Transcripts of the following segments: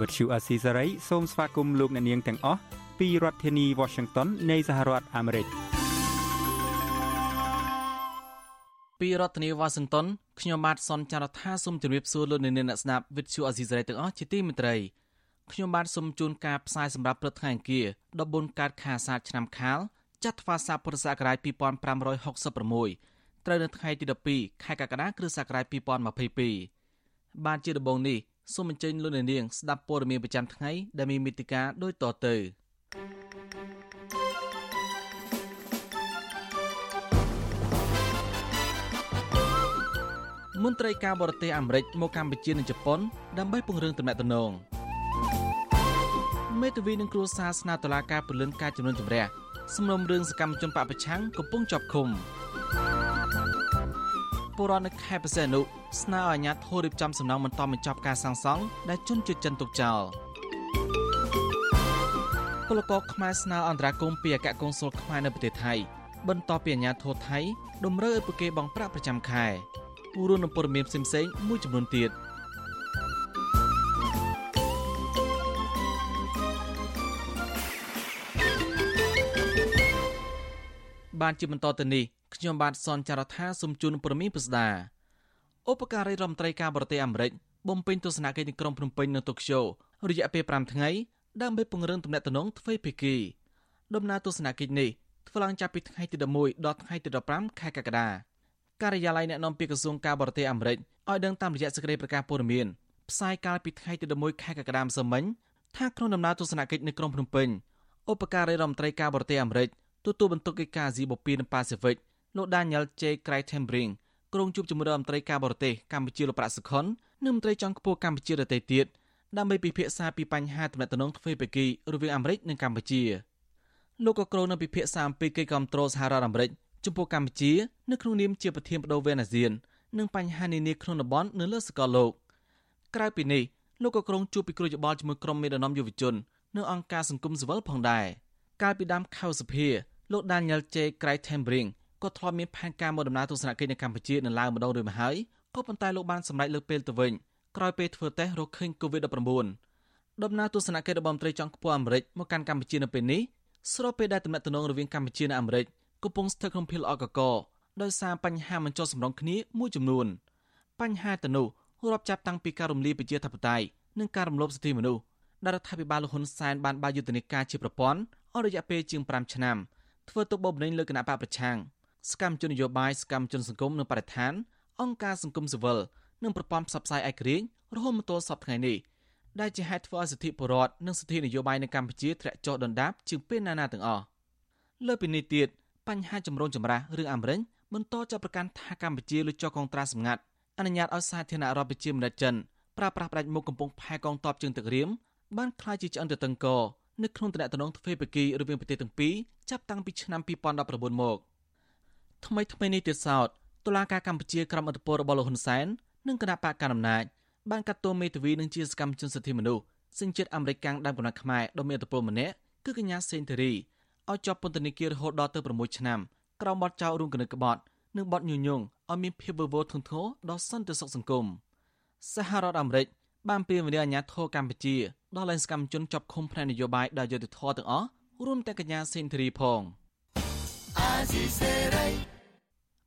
វត្តឈូអាស៊ីសេរីសូមស្វាគមន៍លោកអ្នកនាងទាំងអស់ពីរដ្ឋធានី Washington នៃសហរដ្ឋអាមេរិកពីរដ្ឋធានីវ៉ាស៊ីនតោនខ្ញុំបាទសនចាររថាសូមជម្រាបសួរលោកអ្នកនាងអ្នកស្ដាប់វិទ្យុអេស៊ីសរ៉ៃទាំងអស់ជាទីមេត្រីខ្ញុំបាទសូមជូនការផ្សាយសម្រាប់ព្រឹកថ្ងៃអង្គារ14កើតខែអាសាឍឆ្នាំខាលចត្វាស័កពុរសករាជ2566ត្រូវនៅថ្ងៃទី12ខែកក្កដាគ្រិស្តសករាជ2022បានជាដំបូងនេះ សូមអញ្ជើញលោកអ្នកនាងស្ដាប់ព័ត៌មានប្រចាំថ្ងៃដែលមានមេតិការដូចតទៅមន្ត្រីការបរទេសអាមេរិកមកកម្ពុជានិងជប៉ុនដើម្បីពង្រឹងទំនាក់ទំនងមេធាវីនឹងគ្រួសារស្នើតុលាការពលិនការចំនួនចម្រះសំណុំរឿងសកម្មជនបពប្រឆាំងកំពុងជាប់ឃុំ ពលរដ្ឋនៅខេត្តបរសេនុស្នើឲ្យអាជ្ញាធររៀបចំសំណងបន្តបញ្ចប់ការសាងសង់ដែលជន់ជិតចិនទុកចោលពលករខ្មែរស្នើអន្តរាគមន៍ពីអគ្គកុងស៊ុលខ្មែរនៅប្រទេសថៃបន្ទាប់ពីអាជ្ញាធរថៃតម្រូវឲ្យពួកគេបង់ប្រាក់ប្រចាំខែរួមនឹងព័ត៌មានផ្សេងៗមួយចំនួនទៀត បានជាបន្តទៅនេះខ្ញុំបាទសនចាររថាសូមជូនព័ត៌មានពិស្ដាឧបការីរដ្ឋមន្ត្រីការបរទេសអាមេរិកបំពេញទស្សនកិច្ចនៅក្រុងភ្នំពេញនៅតូក្យូរយៈពេល5ថ្ងៃដើម្បីពង្រឹងទំនាក់ទំនងទ្វេភាគីដំណើរទស្សនកិច្ចនេះធ្វើឡើងចាប់ពីថ្ងៃទី11ដល់ថ្ងៃទី15ខែកក្កដាការិយាល័យអ្នកនាំពាក្យក្រសួងការបរទេសអាមេរិកឲ្យដឹងតាមរយៈសេចក្តីប្រកាសព័ត៌មានផ្សាយកាលពីថ្ងៃទី11ខែកក្កដាម្សិលមិញថាក្នុងដំណើរទស្សនកិច្ចនៅក្រុងភ្នំពេញឧបការីរដ្ឋមន្ត្រីការបរទេសអាមេរិក ទទួលបន្ទុកកិច្ចការអាស៊ីបូព៌ានិងប៉ាស៊ីហ្វិកលោក Daniel J. Craig-Thembring ក្រុងជួបជាមួយរដ្ឋមន្ត្រីការបរទេសកម្ពុជាលោកប្រាក់សុខុននិងមន្ត្រីចុងខ្ពស់កម្ពុជាដទៃទៀតដើម្បីពិភាក្សាពីបញ្ហាទំនាក់ទំនងទ្វេភាគីរវាងអាមេរិកនិងកម្ពុជាលោកក៏គ្រងនឹងពិភាក្សាអំពីកិច្ចគាំទ្រសហរដ្ឋអាមេរិកចំពោះកម្ពុជានៅក្នុងនាមជាប្រធានបដូវវេនអាស៊ាននិងបញ្ហានានាក្នុងតំបន់នៅលើសកលលោកក្រៅពីនេះលោកក៏គ្រងជួបពិគ្រោះយោបល់ជាមួយក្រុមមេដឹកនាំយុវជននិងអង្គការសង្គមស៊ីវិលផងដែរ កាលពីដើមខែសភាលោក Daniel J. Craig-Thembring ក៏ធ្លាប់មានផែនការមកដំណើរទស្សនកិច្ចនៅកម្ពុជានៅឡើយម្ដងរួចមកហើយក៏ប៉ុន្តែលោកបានសម្រេចលើកពេលទៅវិញក្រោយពេលធ្វើតេស្តរកឃើញ COVID-19 ដំណើរទស្សនកិច្ចរបស់មន្ត្រីជាន់ខ្ពស់អាមេរិកមកកាន់កម្ពុជានៅពេលនេះស្របពេលដែលទំនាក់ទំនងរវាងកម្ពុជានិងអាមេរិកកំពុងស្ថិតក្នុងភាពល្អកកដោយសារបញ្ហាមិនចុះសម្រុងគ្នាមួយចំនួនបញ្ហាទៅនោះរាប់ចាប់តាំងពីការរំលាយប្រជាធិបតេយ្យនិងការរំលោភសិទ្ធិមនុស្សដែលរដ្ឋាភិបាលលហ៊ុនសែនបានបើកយុទ្ធនាការជាប្រព័ន្ធ អស់រយៈពេលជាង5ឆ្នាំធ្វើទុកបុកម្នេញលើគណៈបកប្រឆាំងសកម្មជននយោបាយសកម្មជនសង្គមនិងបរិស្ថាន អង្គការសង្គមស៊ីវិលនិងប្រព័ន្ធផ្សព្វផ្សាយឯករាជ្យរហូតមកទល់សពថ្ងៃនេះដែលជាហេតុធ្វើឲ្យសិទ្ធិពលរដ្ឋនិងសិទ្ធិនយោបាយនៅកម្ពុជាធ្លាក់ចុះដុនដាបជាងពេលណាណាទាំងអស់លើពីនេះទៀតបញ្ហាចម្រូងចម្រាសរឿងអាមេរិកបន្តចាប់ប្រកាន់ថាកម្ពុជាលុចចុះកងត្រាសម្ងាត់អនុញ្ញាតឲ្យសាធារណរដ្ឋប្រជាមានិតចិនប្រើប្រាស់ផ្ដាច់មុខកំពុងផែកងទ័ពជើងទឹករៀមបានក្លាយជាឆ្អឹងទៅតឹងក នៅក្នុងតំណែងទ្វេភាគីរវាងប្រទេសទាំងពីរចាប់តាំងពីឆ្នាំ2019មកថ្មីថ្មីនេះទៀតសោតតុលាការកម្ពុជាក្រមអធិបតេយ្យរបស់លោកហ៊ុនសែននិងគណៈបកកណ្ដាលអំណាចបានកាត់ទោសមេធាវីនិងជាសកម្មជនសិទ្ធិមនុស្សសញ្ជាតិអាមេរិកកាំងដើមកំណត់ខ្មែរដ៏មានឥទ្ធិពលម្នាក់គឺកញ្ញាសេនធេរីឲ្យជាប់ពន្ធនាគាររហូតដល់ទៅ6ឆ្នាំក្រោមបទចោទរួមគំនិតក្បត់និងបទញុះញង់ឲ្យមានភាពវឹកវរធ្ងន់ធ្ងរដល់សន្តិសុខសង្គមសហរដ្ឋអាមេរិកបានពៀវនាអាញាធរកម្ពុជា ដល់លែងសកម្មជនជាប់ឃុំផ្នែកនយោបាយដោយយុត្តិធម៌ទាំងអស់រួមទាំងកញ្ញាសេនធរីផង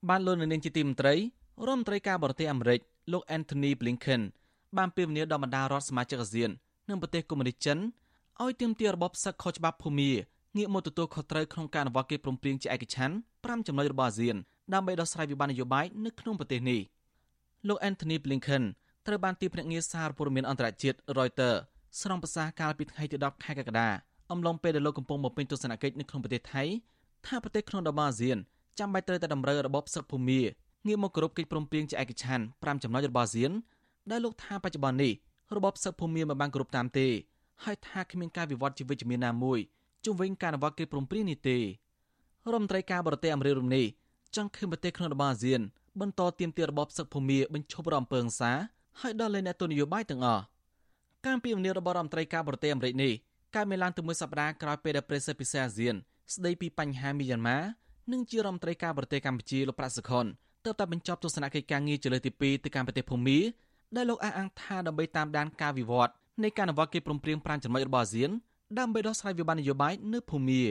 បានលោកនាងជាទីមន្ត្រីរដ្ឋមន្ត្រីការបរទេសអាមេរិកលោក Anthony Blinken បានពៀវនាដល់បណ្ដារដ្ឋសមាជិកអាស៊ាននិងប្រទេសកុម្មុយនីសចិនឲ្យទាមទាររបបសឹកខុសច្បាប់ភូមាងាកមកទទួលខុសត្រូវក្នុងការអនុវត្តកិច្ចព្រមព្រៀងជាឯកច្ឆ័ន្ទ5ចំណុចរបស់អាស៊ានដើម្បីដោះស្រាយវិបត្តិនយោបាយនៅក្នុងប្រទេសនេះលោក Anthony Blinken ត្រូវបានទីភ្នាក់ងារសារព័ត៌មានអន្តរជាតិ Reuters ស្រង់ប្រសាសន៍កាលពីថ្ងៃទី10ខែកក្កដាអំឡុងពេលដែលលោកកំពុងបំពេញទស្សនកិច្ចនៅក្នុងប្រទេសថៃថាប្រទេសក្នុងតំបន់អាស៊ានចាំបាច់ត្រូវតែតម្រូវរបបសឹកភូមាងាកមកគោរពកិច្ចព្រមព្រៀងជាឯកច្ឆ័ន្ទ5ចំណុចរបស់អាស៊ានដែលលោកថាបច្ចុប្បន្ននេះរបបសឹកភូមាមិនបានគោរពតាមទេហើយថាគ្មានការវិវត្តជាវិជ្ជមានណាមួយជុំវិញការអនុវត្តកិច្ចព្រមព្រៀងនេះទេរដ្ឋមន្ត្រីការបរទេសអាមេរិករំនេះចង់ឃើញប្រទេសក្នុងតំបន់អាស៊ានបន្តទាមទាររបបសឹកភូមិបញ្ឈប់រំពើហិង្សាហើយដល់លែងអ្នកទស្សនយោបាយទាំងអស់ ការពីវនីរបស់រដ្ឋមន្ត្រីការបរទេសអាមេរិកនេះកើតមានឡើងទៅមួយសប្តាហ៍ក្រោយពេលដែលប្រេសិតពិសេសអាស៊ាន ស្ដីពីបញ្ហាមីយ៉ាន់ម៉ានិងជារដ្ឋមន្ត្រីការបរទេសកម្ពុជាលោកប្រាក់សុខុនទើបតែបញ្ចប់ទស្សនកិច្ចការងារជាលើកទី2ទៅកាន់ប្រទេសភូមាដែលលោកអះអាងថាដើម្បីតាមដានការវិវត្តនៃការអនុវត្តកិច្ចព្រមព្រៀង5ចំណុចរបស់អាស៊ានដើម្បីដោះស្រាយវិបត្តិនយោបាយនៅភូមា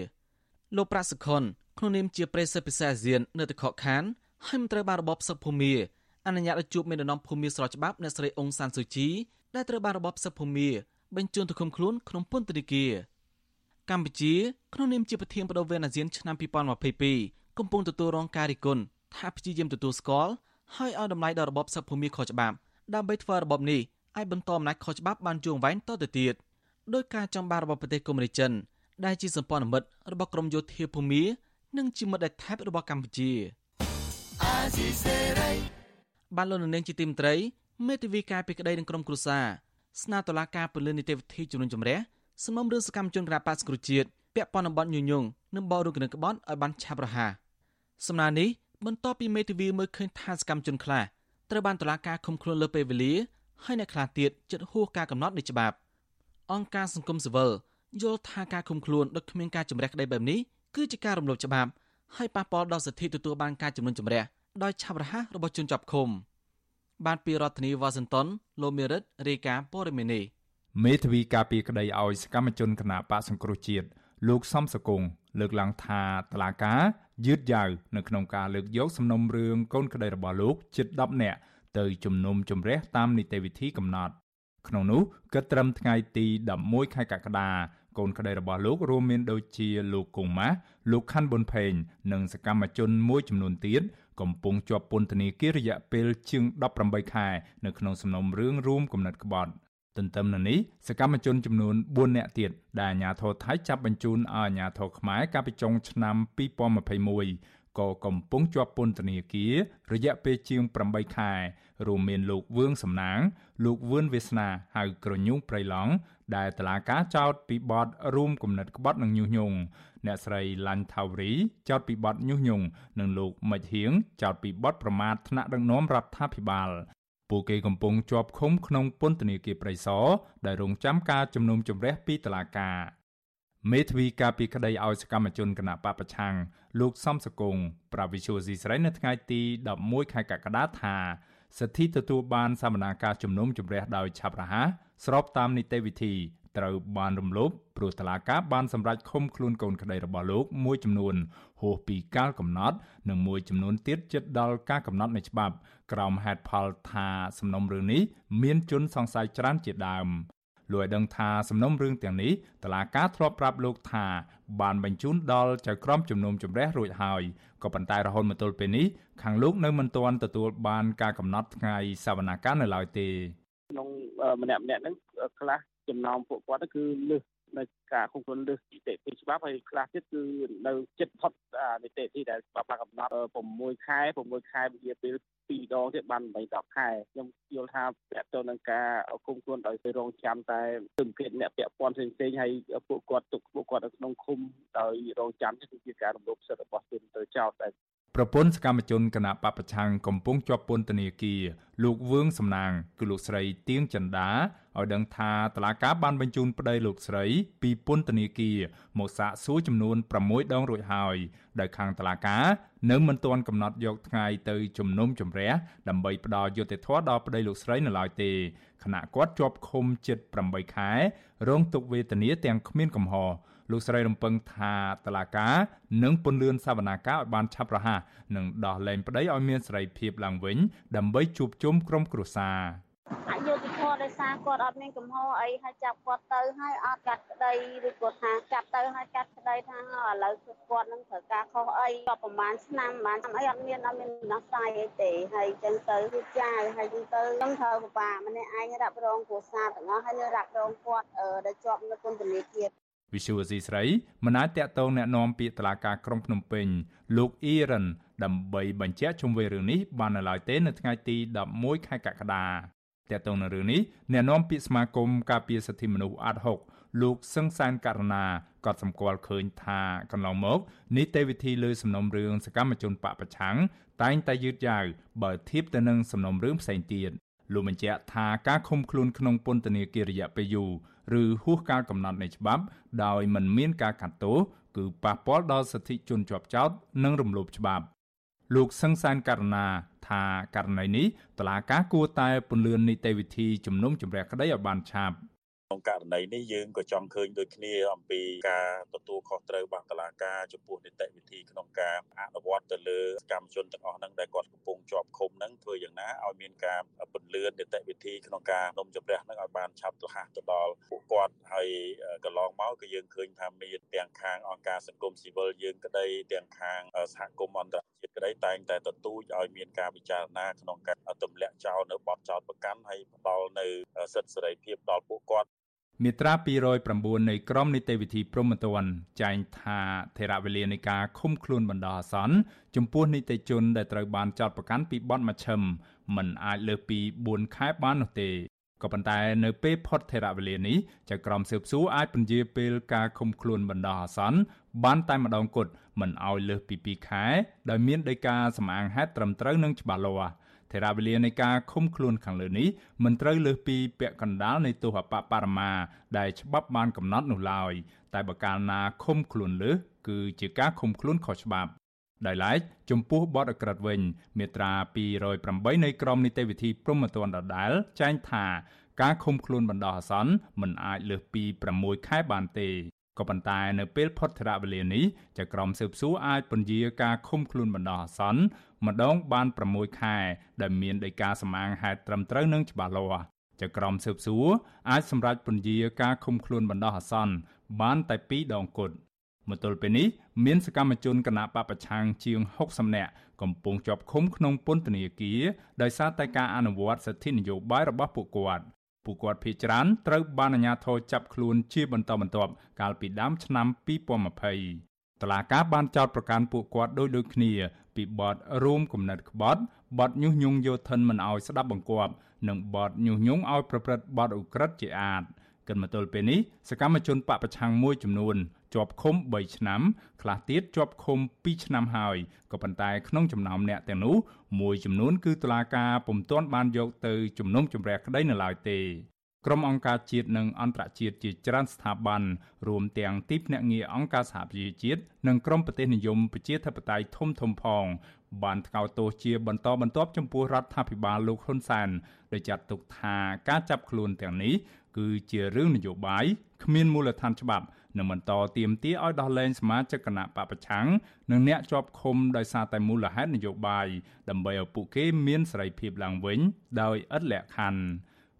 លោកប្រាក់សុខុនក្នុងនាមជាប្រេសិតពិសេសអាស៊ាននៅទឹកខកខានហើយមិនត្រូវបានរបបសឹកភូមាអនុញ្ញាតឲ្យជួបមេដឹកនាំភូមាស្របច្បាប់អ្នកស្រីអ៊ុងសានស៊ូជី ដែលត្រូវបានរបបសឹកភូមាបញ្ជូនទៅឃុំខ្លួនក្នុងពន្ធនាគារកម្ពុជាក្នុងនាមជាប្រធានបដូវវេនអាស៊ានឆ្នាំ2022កំពុងទទួលរងការរិះគន់ថាព្យាយាមទទួលស្គាល់ហើយឲ្យតម្លៃដល់របបសឹកភូមិខុសច្បាប់ដើម្បីធ្វើរបបនេះឲ្យបន្តអំណាចខុសច្បាប់បានយូរអង្វែងតទៅទៀតដោយការចង់បានរបស់ប្រទេសកុម្មុយនីចិនដែលជាសម្ព័ន្ធមិត្តរបស់ក្រមយោធាភូមិនិងជាមិត្តដែលថែបរបស់កម្ពុជាបានលោកនាងជាទីមត្រី មេធាវីការពីក្តីនឹងក្រមគ្រួសារស្នើតុលាការពលិនីតិវិធីជំនុំជម្រះសំណុំរឿងសកម្មជនគណបកសង្គ្រោះជាតិពាក់ព័ន្ធនឹងបទញុយញងនិងបោរុកនឹងក្បត់ឲ្យបានឆាប់រហ័សសំណើនេះបន្ទាប់ពីមេធាវីមើលឃើញថាសកម្មជនខ្លះត្រូវបានតុលាការឃុំខ្លួនលើពេលវេលាហើយអ្នកខ្លះទៀតចិត្តហួសការកំណត់នៃច្បាប់អង្គការសង្គមស៊ីវិលយល់ថាការឃុំខ្លួនដោយគ្មានការជំរះក្តីបែបនេះគឺជាការរំលោភច្បាប់ហើយប៉ះពាល់ដល់សិទ្ធិទទួលបានការជំនុំជម្រះដោយឆាប់រហ័សរបស់ជនជាប់ឃុំ បានពីរដ្ឋធានីវ៉ាស៊ីនតោនលោកមេរិតរាយការណ៍ព័ត៌មាននេះមេធាវីការពីក្តីឲ្យសកម្មជនគណៈបកសង្គ្រោះជាតិលោកសំសកុងលើកឡើងថាតឡាការយឺតយ៉ាវនៅក្នុងការលើកយកសំណុំរឿងកូនក្តីរបស់លោកជិត10នាក់ទៅជំនុំជម្រះតាមនីតិវិធីកំណត់ក្នុងនោះគិតត្រឹមថ្ងៃទី11ខែកក្កដាកូនក្តីរបស់លោករួមមានដូចជាលោកកុងម៉ាស់លោកខាន់ប៊ុនផេងនិងសកម្មជនមួយចំនួនទៀត កំពុងជាប់ពន្ធនាគាររយៈពេលជាង18ខែនៅក្នុងសំណុំរឿងរួមគំនិតក្បត់ទន្ទឹមនឹងនេះសកម្មជនចំនួន4នាក់ទៀតដែលអាជ្ញាធរថៃចាប់បញ្ជូនឲ្យអាជ្ញាធរខ្មែរកាលពីចុងឆ្នាំ2021ក៏កំពុងជាប់ពន្ធនាគាររយៈពេលជាង8ខែ រួមមានលោកវឿងសំណាង លោកវឿនវាសនាហៅក្រញូងប្រៃឡង់ដែលតឡាការចោតពីបទរួមគំនិតក្បត់និងញុះញង់អ្នកស្រីឡាញ់ថាវរីចោតពីបទញុះញង់និងលោកមិចហៀងចោតពីបទប្រមាថថ្នាក់ដឹកនាំរដ្ឋាភិបាលពួកគេកំពុងជាប់ឃុំក្នុងពន្ធនាគារព្រៃសរដែលរងចាំការជំនុំជម្រះពីតុលាការមេធាវីការពីក្តីឲ្យសកម្មជនគណៈបពប្រឆាំងលោកសំសកុងប្រាវិសុយស៊ីស្រីនៅថ្ងៃទី11ខែកក្កដាថា សិទ្ធិទទួលបានសកម្មភាពជំនុំជម្រះដោយឆាប់រហ័សស្របតាមនីតិវិធីត្រូវបានរំលោភព្រោះតឡាកាបានសម្រេចឃុំខ្លួនកូនក្តីរបស់លោកមួយចំនួនហួសពីកាលកំណត់និងមួយចំនួនទៀតជិតដល់ការកំណត់នៃច្បាប់ក្រោមហេតុផលថាសំណុំរឿងនេះមានជនសង្ស័យច្រើនជាដើមលោកឲ្យដឹងថាសំណុំរឿងទាំងនេះតឡាកាធ្លាប់ប្រាប់លោកថា បានបញ្ជូនដល់ចៅក្រមជំនុំជម្រះរួចហើយក៏ប៉ុន្តែរហូតមកទល់ពេលនេះខាងលោកនៅមិនទាន់ទទួលបានការកំណត់ថ្ងៃសវនកម្មនៅឡើយទេក្នុងម្នាក់ម្នាក់ហ្នឹងខ្លះចំណោមពួកគាត់គឺលើស នៅការគុំខ្លួនលើសនីតិវិធីច្បាប់ហើយខ្លះទៀតគឺនៅចិត្តផុតនីតិវិធីដែលច្បាប់បានកំណត់6ខែ6ខែវិជាពេល2ដងទៀតបាន8 10ខែខ្ញុំយល់ថាពាក់ទងនឹងការគុំខ្លួនដោយទៅរងចាំតែទិដ្ឋភាពអ្នកពាក់ព័ន្ធផ្សេងៗហើយពួកគាត់ទុកពួកគាត់នៅក្នុងឃុំដោយរងចាំគឺជាការរំលោភសិទ្ធិរបស់ជនទៅចោតតែ ប្រពន្ធសកម្មជនគណៈបពប្រឆាំងកំពុងជាប់ពន្ធនាគារលោកវឿងសំណាង គឺលោកស្រីទៀងចិន្តាឲ្យដឹងថាតឡាកាបានបញ្ជូនប្តីលោកស្រី ពីពន្ធនាគារមកសាកសួរចំនួន6ដងរួចហើយដោយខាងតឡាកានៅមិនទាន់កំណត់យកថ្ងៃទៅជំនុំជម្រះដើម្បីផ្ដល់យុត្តិធម៌ដល់ប្តីលោកស្រីនៅឡើយទេខណៈគាត់ជាប់ឃុំជិត8ខែរងទុក្ខវេទនាទាំងគ្មានកំហុស លោកស្រីរំពឹងថាតឡាកានឹងពន្លឿនសវនាការឲ្យបានឆាប់រហ័សនិងដោះលែងប្តីឲ្យមានសេរីភាពឡើងវិញ ដើម្បីជួបជុំក្រុមគ្រួសារអយុធធម៌ដោយសារគាត់អត់មានកំហុសអីហើយចាប់គាត់ទៅហើយអត់កាត់ក្តីឬគាត់ថាចាប់ទៅហើយកាត់ក្តីថាឥឡូវគាត់នឹងត្រូវការខុសអីក៏ប្រហែលឆ្នាំបានអីអត់មានអត់មានដោះស្រាយអីទេហើយចឹងទៅគឺចាហើយចឹងទៅខ្ញុំត្រូវពិបាកម្នាក់ឯងរ៉ាប់រងគ្រួសារទាំងអស់ហើយនៅរ៉ាប់រងគាត់ដែលជាប់នៅពន្ធនាគារ វិសុវអសីស្រីមិនអាចតាក់ទងแนะនាំពាក្យតឡាការក្រុងភ្នំពេញលោកអ៊ីរ៉ានដើម្បីបញ្ជាក់ជុំវិញរឿងនេះបាននៅឡើយទេនៅថ្ងៃទី11ខែកក្កដា តើតើនៅរឿងនេះអ្នកនាំពាក្យសមាគមការពារសិទ្ធិមនុស្សអាត់ហុកលោកសឹងសានករណាក៏សម្គាល់ឃើញថាកន្លងមកនីតិវិធីលើសំណុំរឿងសកម្មជនបពប្រឆាំងតែងតែយឺតយ៉ាវបើធៀបទៅនឹងសំណុំរឿងផ្សេងទៀតលោកបញ្ជាក់ថាការឃុំខ្លួនក្នុងពន្ធនាគាររយៈពេលយូរ ឬហួសកាលកំណត់នៃច្បាប់ដោយមិនមានការកាត់ទោសគឺប៉ះពាល់ដល់សិទ្ធិជនជាប់ចោតនិងរំលោភច្បាប់លោកសង្សានករណាថាករណីនេះតឡាការគួរតែពន្លឿននីតិវិធីជំនុំជម្រះក្តីឲ្យបានឆាប់ក្នុងករណីនេះយើងក៏ចង់ឃើញដូចគ្នាអំពីការទទួលខុសត្រូវរបស់តុលាការចំពោះនីតិវិធីក្នុងការអនុវត្តទៅលើសកម្មជនទាំងអស់ហ្នឹងដែលគាត់កំពុងជាប់ឃុំហ្នឹងធ្វើយ៉ាងណាឲ្យមានការពន្លឿននីតិវិធីក្នុងការនំជម្រះហ្នឹងឲ្យបានឆាប់រហ័សទៅដល់ពួកគាត់ហើយកន្លងមកក៏យើងឃើញថាមានទាំងខាងអង្គការសង្គមស៊ីវិលយើងក្តីទាំងខាងសហគមន៍អន្តរជាតិក្តីតែងតែទទូចឲ្យមានការពិចារណាក្នុងការទម្លាក់ចោលនៅបទចោលប្រកាន់ហើយផ្ដល់នៅសិទ្ធិសេរីភាពដល់ពួកគាត់ មាត្រា209នៃក្រមនីតិវិធីព្រហ្មទណ្ឌចែងថាថេរវេលានៃការឃុំខ្លួនបណ្ដោះអាសន្នចំពោះនីតិជនដែលត្រូវបានចោទប្រកាន់ពីបទមជ្ឈិមមិនអាចលើសពី4ខែបាននោះទេក៏ប៉ុន្តែនៅពេលផុតថេរវេលានេះចៅក្រមស៊ើបសួរអាចពន្យាពេលការឃុំខ្លួនបណ្ដោះអាសន្នបានតែម្ដងគត់មិនឲ្យលើសពី2ខែដោយមានដីកាសម្អាងហេតុត្រឹមត្រូវនិងច្បាស់លាស់ ថេរវេលានៃការឃុំខ្លួនខាងលើនេះមិនត្រូវលើសពីពាក់កណ្ដាលនៃទោសអបបរមាដែលច្បាប់បានកំណត់នោះឡើយតែបើកាលណាឃុំខ្លួនលើសគឺជាការឃុំខ្លួនខុសច្បាប់ដោយឡែកចំពោះបទអក្រិតវិញ មាត្រា208នៃក្រមនីតិវិធីព្រហ្មទណ្ឌដដែលចែងថាការឃុំខ្លួនបណ្ដោះអាសន្នមិនអាចលើសពី6ខែបានទេ ក៏ប៉ុន្តែនៅពេលផុតធរវេលានេះចៅក្រមស៊ើបសួរអាចពន្យាការឃុំខ្លួនបណ្ដោះអាសន្នម្ដងបាន6ខែដែលមានដីកាសម្អាងហេតុត្រឹមត្រូវនិងច្បាស់លាស់ចៅក្រមស៊ើបសួរអាចសម្រេចពន្យាការឃុំខ្លួនបណ្ដោះអាសន្នបានតែ2ដងគត់មកទល់ពេលនេះមានសកម្មជនគណៈបពប្រឆាំងជាង60នាក់កំពុងជាប់ឃុំក្នុងពន្ធនាគារដោយសារតែការអនុវត្តសិទ្ធិនយោបាយរបស់ពួកគាត់ ពួកគាត់ភ័យច្រានត្រូវបានអាជ្ញាធរចាប់ខ្លួនជាបន្តបន្ទាប់កាលពីដើមឆ្នាំ2020តឡាកាបានចោទប្រកាន់ពួកគាត់ដោយដូចគ្នា ពីបទរួមគំនិតក្បត់បទញុះញង់យោធិនមិនអោយស្ដាប់បង្គាប់និងបទញុះញង់ឲ្យប្រព្រឹត្តបទឧក្រិដ្ឋជាអាតកិនមកទល់ពេលនេះសកម្មជនបពប្រឆាំងមួយចំនួន ជាប់ឃុំ3ឆ្នាំខ្លះទៀតជាប់ឃុំ2ឆ្នាំហើយក៏ប៉ុន្តែក្នុងចំណោមអ្នកទាំងនោះមួយចំនួនគឺតុលាការពុំទាន់បានយកទៅជំនុំជម្រះក្តីនៅឡើយទេក្រុមអង្គការជាតិនិងអន្តរជាតិជាច្រើនស្ថាប័នរួមទាំងទីភ្នាក់ងារអង្គការសហប្រជាជាតិនិងក្រុមប្រទេសនិយមប្រជាធិបតេយ្យធំធំផងបានថ្កោលទោសជាបន្តបន្ទាប់ចំពោះរដ្ឋាភិបាលលោកហ៊ុនសែនដោយចាត់ទុកថាការចាប់ខ្លួនទាំងនេះគឺជារឿងនយោបាយគ្មានមូលដ្ឋានច្បាប់ និងបន្តទៀមទាឲ្យដោះលែងសមាជិកគណៈបពប្រឆាំងនិងអ្នកជាប់ឃុំដោយសារតែមូលហេតុនយោបាយដើម្បីឲ្យពួកគេមានសេរីភាពឡើងវិញដោយឥតលក្ខខណ្ឌ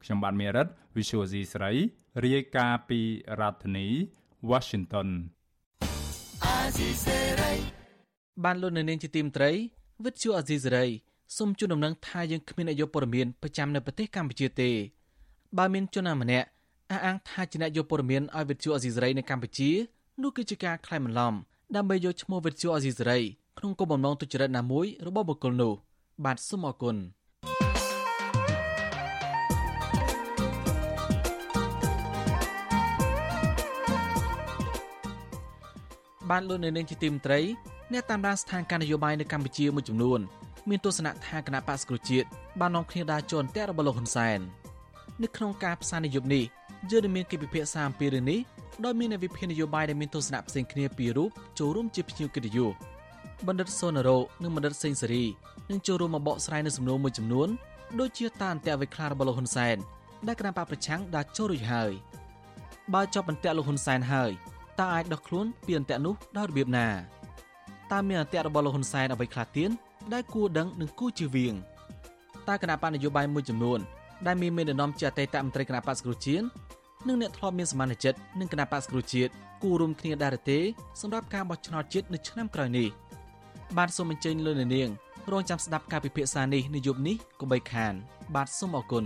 ខ្ញុំបាទមេរិត Visual C ស្រីរាយការណ៍ពីរដ្ឋធានី Washington បានលោកនៅនាងជាទីមត្រីវិទ្យុអាស៊ីសេរីសូមជូនដំណឹងថាយើងគ្មានអាយុព័ត៌មានប្រចាំនៅប្រទេសកម្ពុជាទេបើមានជនណាម្នាក់ អះអាងថាជាអ្នកយកព័ត៌មានឲ្យវិទ្យុអាស៊ីសេរីនៅកម្ពុជានោះគឺជាការក្លែងបន្លំដើម្បីយកឈ្មោះវិទ្យុអាស៊ីសេរីក្នុងគោលបំណងទុច្ចរិតណាមួយរបស់បុគ្គលនោះបាទសូមអរគុណបានលោកនៅនាងជាទីមត្រីអ្នកតាមដានស្ថានភាពនយោបាយនៅកម្ពុជាមួយចំនួនមានទស្សនៈថាគណៈបក្សប្រជាជាតិបាននាំគ្នាដើរជន់តែរបស់លោកហ៊ុនសែននៅក្នុងការផ្សាយនយោបាយនេះ យើងនឹងមានកិច្ចពិភាក្សាអំពីរឿងនេះដោយមានអ្នកវិភាគនយោបាយដែលមានទស្សនៈផ្សេងគ្នាពីររូបចូលរួមជាភ្ញៀវកិត្តិយសបណ្ឌិតសូណារ៉ូនិងបណ្ឌិតសេងសេរីនឹងចូលរួមមកបកស្រាយនៅសំណួរមួយចំនួនដូចជាតាអន្តៈវិក្លារបស់លោកហ៊ុនសែនដែលគណៈបកប្រឆាំង đã ចូលរួចហើយបើចប់អន្តៈលោកហ៊ុនសែនហើយតើអាចដោះខ្លួនពីអន្តៈនោះដោយរបៀបណាតើមានអន្តៈរបស់លោកហ៊ុនសែនអ្វីខ្លះទៀតដែលគួរដឹងនិងគួរជៀសវាងតើគណៈបកនយោបាយមួយចំនួន ដែលមានមេដឹកនាំជាអតីតមន្ត្រីគណៈបក្សគ្រូជាតិនិងអ្នកធ្លាប់មានសមាជិកនឹងគណៈបក្សគ្រូជាតិគូរួមគ្នាដែរទេសម្រាប់ការបោះឆ្នោតជាតិនៅឆ្នាំក្រោយនេះបាទសូមអញ្ជើញលោកនាងរងចាំស្ដាប់ការពិភាក្សានេះនៅយប់នេះកុំបីខាន បាទសូមអរគុណ